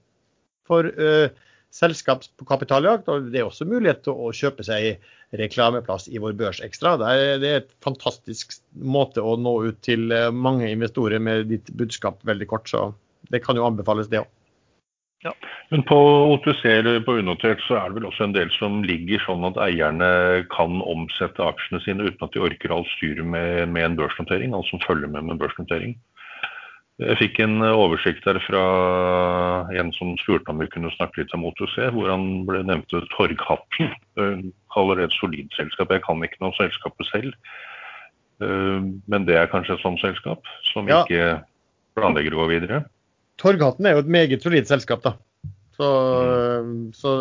for uh, selskap på kapitaljakt. Og det er også mulighet til å kjøpe seg reklameplass i vår Børs Ekstra. Det er, det er et fantastisk måte å nå ut til eh, mange investorer med ditt budskap veldig kort. Så det kan jo anbefales, det òg. Ja. Men på OTC eller på unotert så er det vel også en del som ligger sånn at eierne kan omsette aksjene sine uten at de orker alt styret med, med en børsnotering, altså som følger med med en børsnotering. Jeg fikk en oversikt der fra en som spurte om vi kunne snakke litt om OTC, hvor han ble nevnt Torghatten. Kaller det et solid selskap. Jeg kan ikke noe om selskapet selv, eh, men det er kanskje et sånt selskap som ikke planlegger å gå videre? Torghatten er jo et meget solid selskap, da. Så, så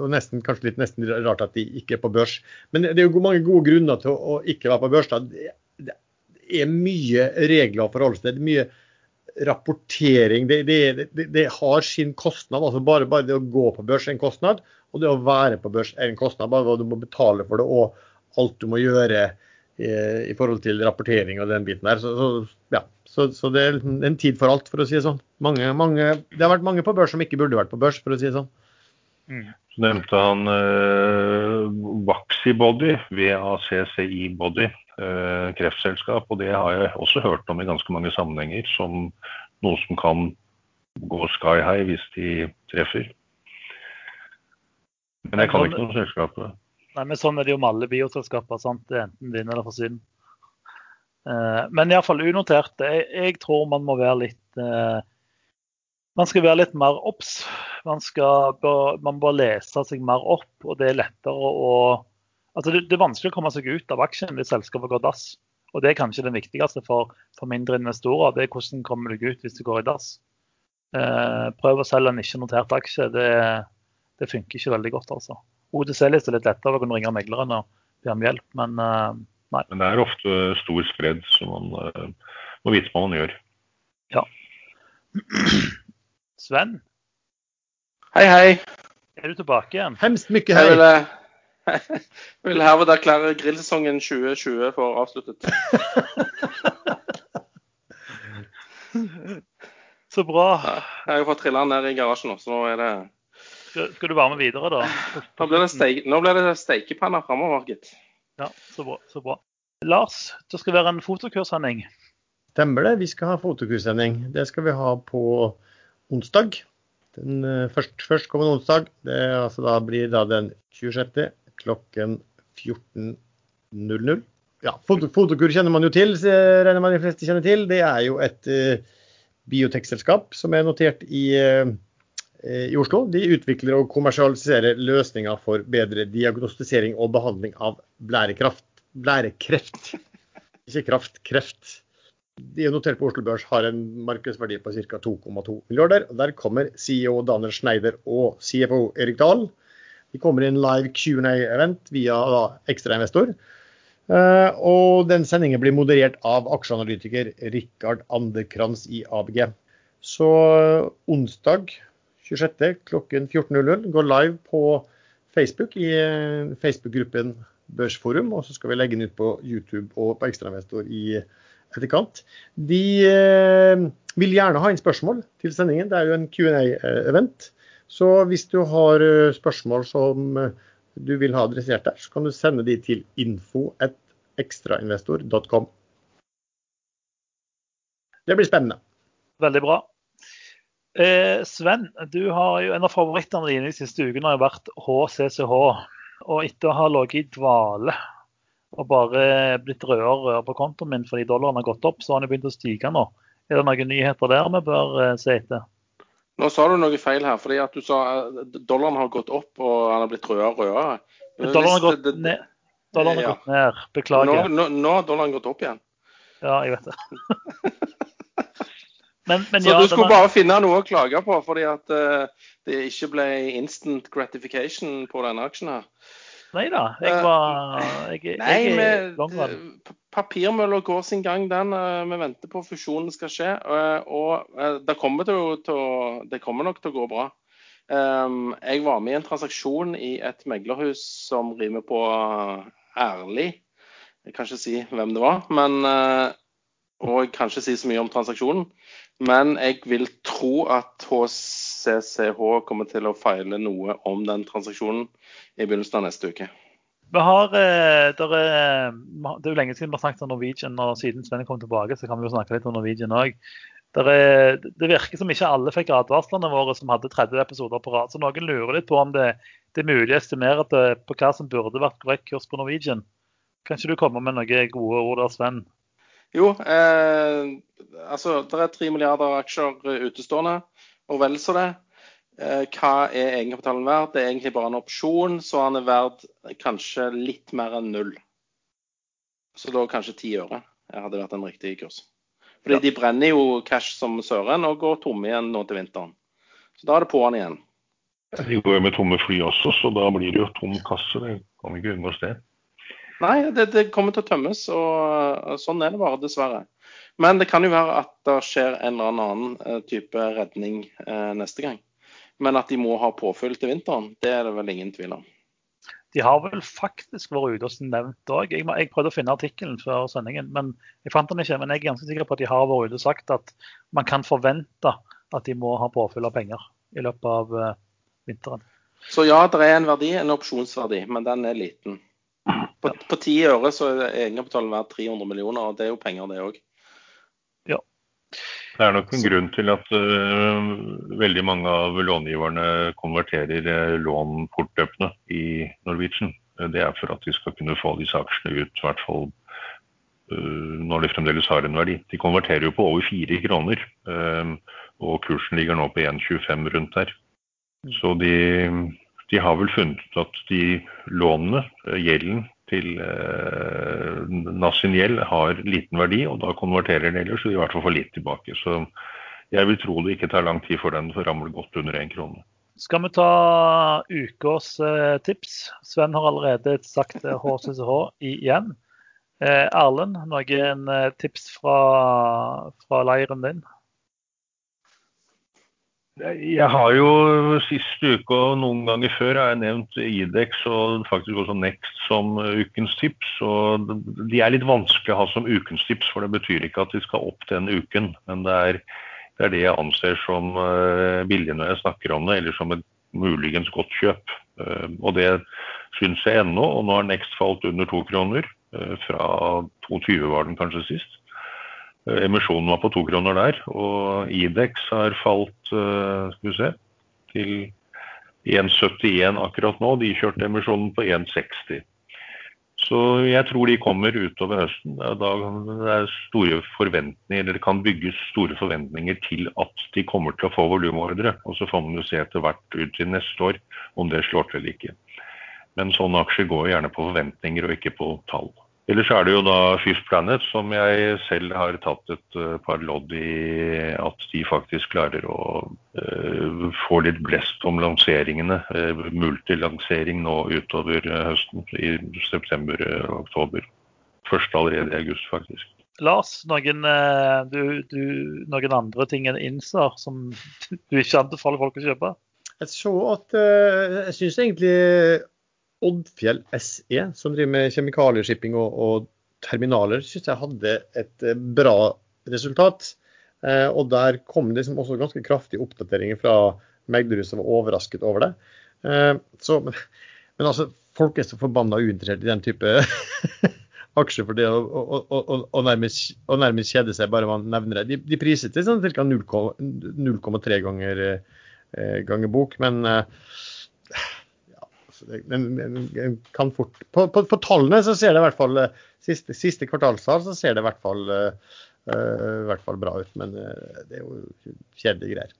og nesten, kanskje litt nesten rart at de ikke er på børs. Men det er jo mange gode grunner til å, å ikke være på børs. Da. Det, det er mye regler å forholde seg til. Det mye rapportering. Det, det, det, har sin kostnad. altså bare, bare, det å gå på børs er en kostnad, og det å være på børs er en kostnad. Bare du må betale for det og alt du må gjøre i, i forhold til rapportering og den biten der. Så, så, ja. Så, så, det er en tid for alt, for å si det sånn. Mange, mange, det har vært mange på børs som ikke burde vært på børs, for å si det sånn. Mm. Så nevnte han eh, Vaxibody, VACCI Body, eh, kreftselskap. Og det har jeg også hørt om i ganske mange sammenhenger som noe som kan gå sky high hvis de treffer. Men jeg kan sånn- ikke noe selskap. Nei, men sånn er det jo med alle bioselskaper. sant? Enten vinner eller forsvinner. Uh, men iallfall unotert. Jeg, jeg tror man må være litt uh, Man skal være litt mer obs. Man, man bør lese seg mer opp, og det er lettere å altså det, det, er vanskelig å komme seg ut av aksjen hvis selskapet går dass. Og Det er kanskje det viktigste for, for mindre investorer. det er Hvordan kommer du ut hvis du går i dass. Uh, prøv å selge en ikke-notert aksje. Det, det funker ikke veldig godt. altså. OTC-liste er litt lettere å kunne ringe megleren og be om hjelp, men uh, nei. Men det er ofte stor spredd, så man uh, må vite hva man gjør. Ja. Sven? Hei, hei. Er du tilbake igjen? Hemst mye hei. Jeg vil, jeg vil herved erklære grillsesongen 2020 for avsluttet. Så bra. Jeg har fått trilla ned i garasjen nå, så nå er det skal, skal, du være med videre, da? Nå blir det, steik, nå blir det steikepanner framover, gitt. Ja, så bra, så bra. Lars, det skal være en fotokurssending. Stemmer det. Vi skal ha fotokurssending. Det skal vi ha på onsdag. Den uh, først, førstkommende onsdag. Det altså da blir da den 26. klokken 14.00. Ja, foto, Fotokur kjenner man jo til, regner man de fleste kjenner til. Det er jo et uh, biotekselskap som er notert i uh, Eh, i Oslo. De utvikler og kommersialiserer løsninger for bedre diagnostisering og behandling av blærekraft. blærekreft. Ikke kraft, kreft. De er notert på Oslo Børs, har en markedsverdi på ca. 2,2 milliarder. og Der kommer CEO Daniel Schneider og CFO Erik Dahl. De kommer i en live Q&A-event via da, ekstrainvestor. Uh, og den sendingen blir moderert av aksjeanalytiker Rikard Anderkrans i ABG. Så uh, onsdag 26. klokken 14.00. Gå live på Facebook i eh, Facebook-gruppen Børsforum. Og så skal vi legge den ut på YouTube og på Ekstrainvestor i etterkant. De eh, vil gjerne ha inn spørsmål til sendingen. Det er jo en Q&A-event. Så hvis du har eh, spørsmål som du vil ha adressert der, så kan du sende de til info.ekstrainvestor.com. Det blir spennende. Veldig bra. Eh, Sven, du har jo en av favorittene dine de siste ukene har jo vært HCCH. Og etter å ha ligget i dvale og bare blitt rødere på kontoen min fordi dollaren har gått opp, så har den begynt å stige nå. Er det noen nyheter der vi bør eh, se etter? Nå sa du noe feil her, fordi at du sa at dollaren har gått opp og han har blitt rødere og rødere. Dollaren har gått ned. Dollaren har ja. gått ned. Beklager. Nå har dollaren gått opp igjen. Ja, jeg vet det. Men, men så ja, du skulle var... bare finne noe å klage på, fordi at uh, det ikke ble instant gratification på denne aksjen her? Nei da, jeg var jeg, Nei, jeg, papirmølla går sin gang, den. Vi venter på fusjonen skal skje. Og det kommer, til, det kommer, nok til å gå bra. Um, jeg var med i en transaksjon i et meglerhus som rimer på ærlig. Jeg kan ikke si hvem det var, men og jeg kan ikke si så mye om transaksjonen. Men jeg vil tro at HCCH kommer til å feile noe om den transaksjonen i begynnelsen av neste uke. Vi har, eh, er, det er jo lenge siden vi har snakket om Norwegian, og siden Sven kom tilbake, så kan vi jo snakke litt om Norwegian òg. Det virker som ikke alle fikk advarslene våre som hadde 30 episoder på rad. Så noen lurer litt på om det, det er mulig å estimere på hva som burde vært korrekt kurs på Norwegian. Kan ikke du komme med noen gode ord der, Sven? Jo, eh, altså det er tre milliarder aksjer utestående, og vel så det. Eh, hva er egenkapitalen verdt? Det er egentlig bare en opsjon, så han er verdt kanskje litt mer enn null. Så da kanskje ti øre hadde vært en riktig kurs. Fordi ja. de brenner jo cash som søren og går tomme igjen nå til vinteren. Så da er det på'n igjen. De går jo med tomme fly også, så da blir det jo tom kasse. Det kan vi ikke unngås det. Nei, det, det, kommer til å tømmes, og sånn er det bare, dessverre. Men det kan jo være at det skjer en eller annen eh, type redning eh, neste gang. Men at de må ha påfyll til vinteren, det er det vel ingen tvil om. De har vel faktisk vært ute og nevnt òg. Jeg, jeg, prøvde å finne artikkelen før sendingen, men jeg fant den ikke. Men jeg er ganske sikker på at de har vært ute og sagt at man kan forvente at de må ha påfyll av penger i løpet av uh, vinteren. Så ja, det er en verdi, en opsjonsverdi, men den er liten. På ti øre så er egenkapitalen verdt 300 millioner, og det er jo penger, det òg. Ja. Det er nok en grunn til at uh, veldig mange av långiverne konverterer uh, lån fortløpende i Norwegian. Det er for at de skal kunne få disse aksjene ut, i hvert fall uh, når de fremdeles har en verdi. De konverterer jo på over fire kroner, og kursen ligger nå på 1,25 rundt der. Så de, de har vel funnet at de lånene, gjelden, til eh, Nassin gjeld har liten verdi, og da konverterer den ellers, så de i hvert fall får litt tilbake. Så jeg vil tro det ikke tar lang tid for den å ramle godt under én krone. Skal vi ta ukas eh, tips? Sven har allerede sagt HCCH igjen. Eh, Erlend, noen eh, tips fra, fra leiren din? Jeg har jo siste uke og noen ganger før har jeg nevnt Idex og faktisk også Next som ukens tips. og De er litt vanskelig å ha som ukens tips, for det betyr ikke at de skal opp den uken. Men det er det, er det jeg anser som uh, billig når jeg snakker om det, eller som et muligens godt kjøp. Uh, og det syns jeg ennå. Og nå har Next falt under to kroner. Fra 22 var den kanskje sist. Eh, emisjonen var på to kroner der, og Idex har falt uh, skal vi se, til 1,71 akkurat nå. De kjørte emisjonen på 1,60. Så jeg tror de kommer utover høsten. Da er store forventninger, eller det kan bygges store forventninger til at de kommer til å få volumordre. Og så får man jo se etter hvert ut til neste år om det slår til eller ikke. Men sånne aksjer går gjerne på forventninger og ikke på tall. Ellers er det jo da Fifth Planet, som jeg selv har tatt et uh, par lodd i at de faktisk klarer å uh, få litt blest om lanseringene. Uh, multilansering nå utover høsten, i september og oktober. Først allerede i august, faktisk. Lars, noen, du, du, noen andre ting enn Inser som du ikke anbefaler folk å kjøpe? Jeg så at Jeg syns egentlig Oddfjell SE, som driver med kjemikalieshipping og, og terminaler, syns jeg hadde et eh, bra resultat. Eh, og der kom det liksom også ganske kraftige oppdateringer fra Megderud som var overrasket over det. Eh, så, men, men, altså, folk er så forbanna uinteressert i den type aksjer for det å nærmest, nærmest, kjede seg bare man nevner det. De, de priser til sånn ca. 0,3 ganger, eh, ganger bok, men eh, kan fort på, på, på, tallene så ser det i hvert fall eh, siste, siste kvartalstall så ser det i hvert fall, uh, i hvert fall bra ut. Men uh, det er jo kjedelige greier.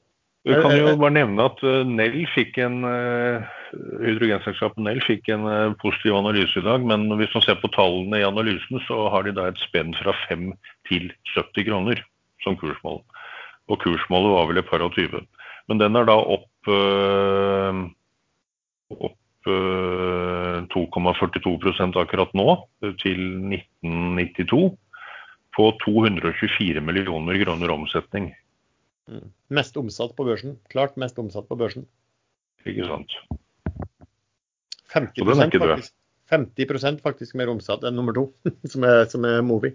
Du kan jo bare nevne at Nell fikk en hydrogenselskapet Nell fikk en positiv analyse i dag. Men hvis man ser på tallene i analysen, så har de da et spenn fra 5 til 70 kroner som kursmål. Og kursmålet var vel et par og tyve. Men den er da opp, opp 2,42 eh, akkurat nå, til 1992. På 224 millioner kroner omsetning. Mm. Mest omsatt på børsen. Klart mest omsatt på børsen. Ikke sant. 50, faktisk, 50% faktisk mer omsatt enn nummer to, som er, som er Movi.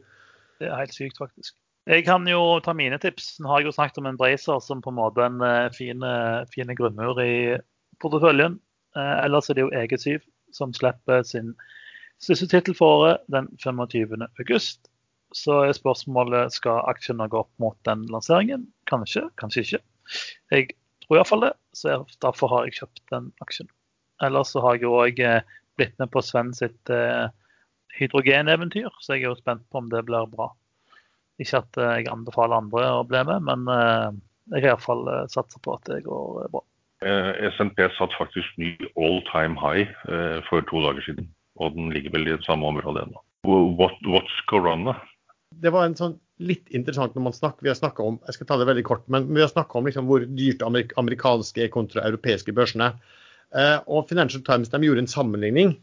Det er helt sykt, faktisk. Jeg kan jo ta mine tips. Nå har jeg jo snakket om en Bracer som på en måte en eh, fin, fin grunnmur i porteføljen. Eh, ellers er det jo EG7 som slipper sin siste tittel for året den 25. august. Så er spørsmålet skal aksjene gå opp mot den lanseringen. Kanskje, kanskje ikke. Jeg tror iallfall det, så derfor har jeg kjøpt den aksjen. Ellers så har jeg òg eh, blitt med på Sven sitt eh, hydrogeneventyr, så jeg er jo spent på om det blir bra. Ikke at jeg anbefaler andre å bli med, men jeg har iallfall satsa på at det går bra. Eh, SNP satt faktisk ny all time high eh, for to dager siden. Og den ligger vel i det samme området ennå. What, what's corona? Det var en sånn litt interessant når man snakker, vi har snakket om jeg skal ta det veldig kort, men vi har snakket om liksom hvor dyrt amerik amerikanske er kontra europeiske børsene. Eh, og Financial Times de gjorde en sammenligning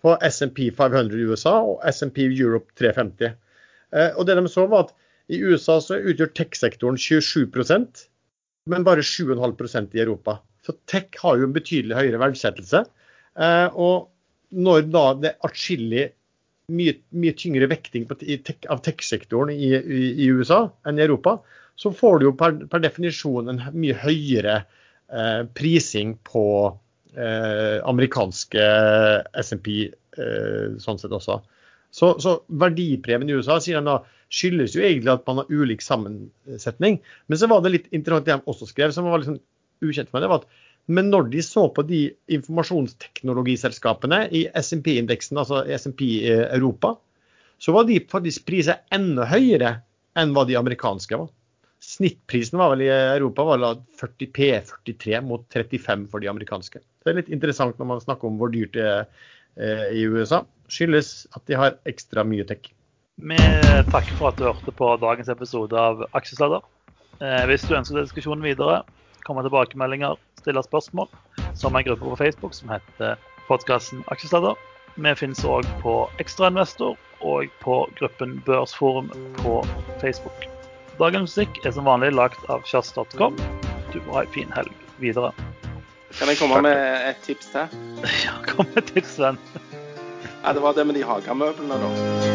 på SMP 500 i USA og SMP Europe 350. Eh, og det de så var at I USA så utgjør tech-sektoren 27 men bare 7,5% i Europa. Så tech har jo en betydelig høyere verdsettelse. Eh, og når da det er atskillig mye, mye, tyngre vekting tech, av tech-sektoren i, i, i, USA enn i Europa, så får du jo per, per definisjon en mye høyere eh, prising på eh, amerikanske SMP eh, sånn sett også. Så, så verdipremien i USA sier han da, skyldes jo egentlig at man har ulik sammensetning. Men så var det litt interessant det han også skrev, som var litt sånn ukjent med, det var at men når de så på de informasjonsteknologiselskapene i SMP-indeksen, altså SMP Europa, så var de faktisk priset enda høyere enn hva de amerikanske var. Snittprisen var vel i Europa var 40 P43 mot 35 for de amerikanske. Det er litt interessant når man snakker om hvor dyrt det er eh, i USA. Skyldes at de har ekstra mye tech. Vi takker for at du hørte på dagens episode av Aksjesladder. Eh, hvis du ønsker diskusjonen videre, komme tilbakemeldinger, stille spørsmål, så har vi en gruppe på Facebook som heter podkasten Aksjesladder. Vi finnes òg på Ekstrainvestor og på gruppen Børsforum på Facebook. Dagens musikk er som vanlig lagt av kjass.com. Du må ha ei en fin helg videre. Kan jeg komme med et tips til? Ja, kom med et tips, venn. Ja, det var det med de hagemøblene, da.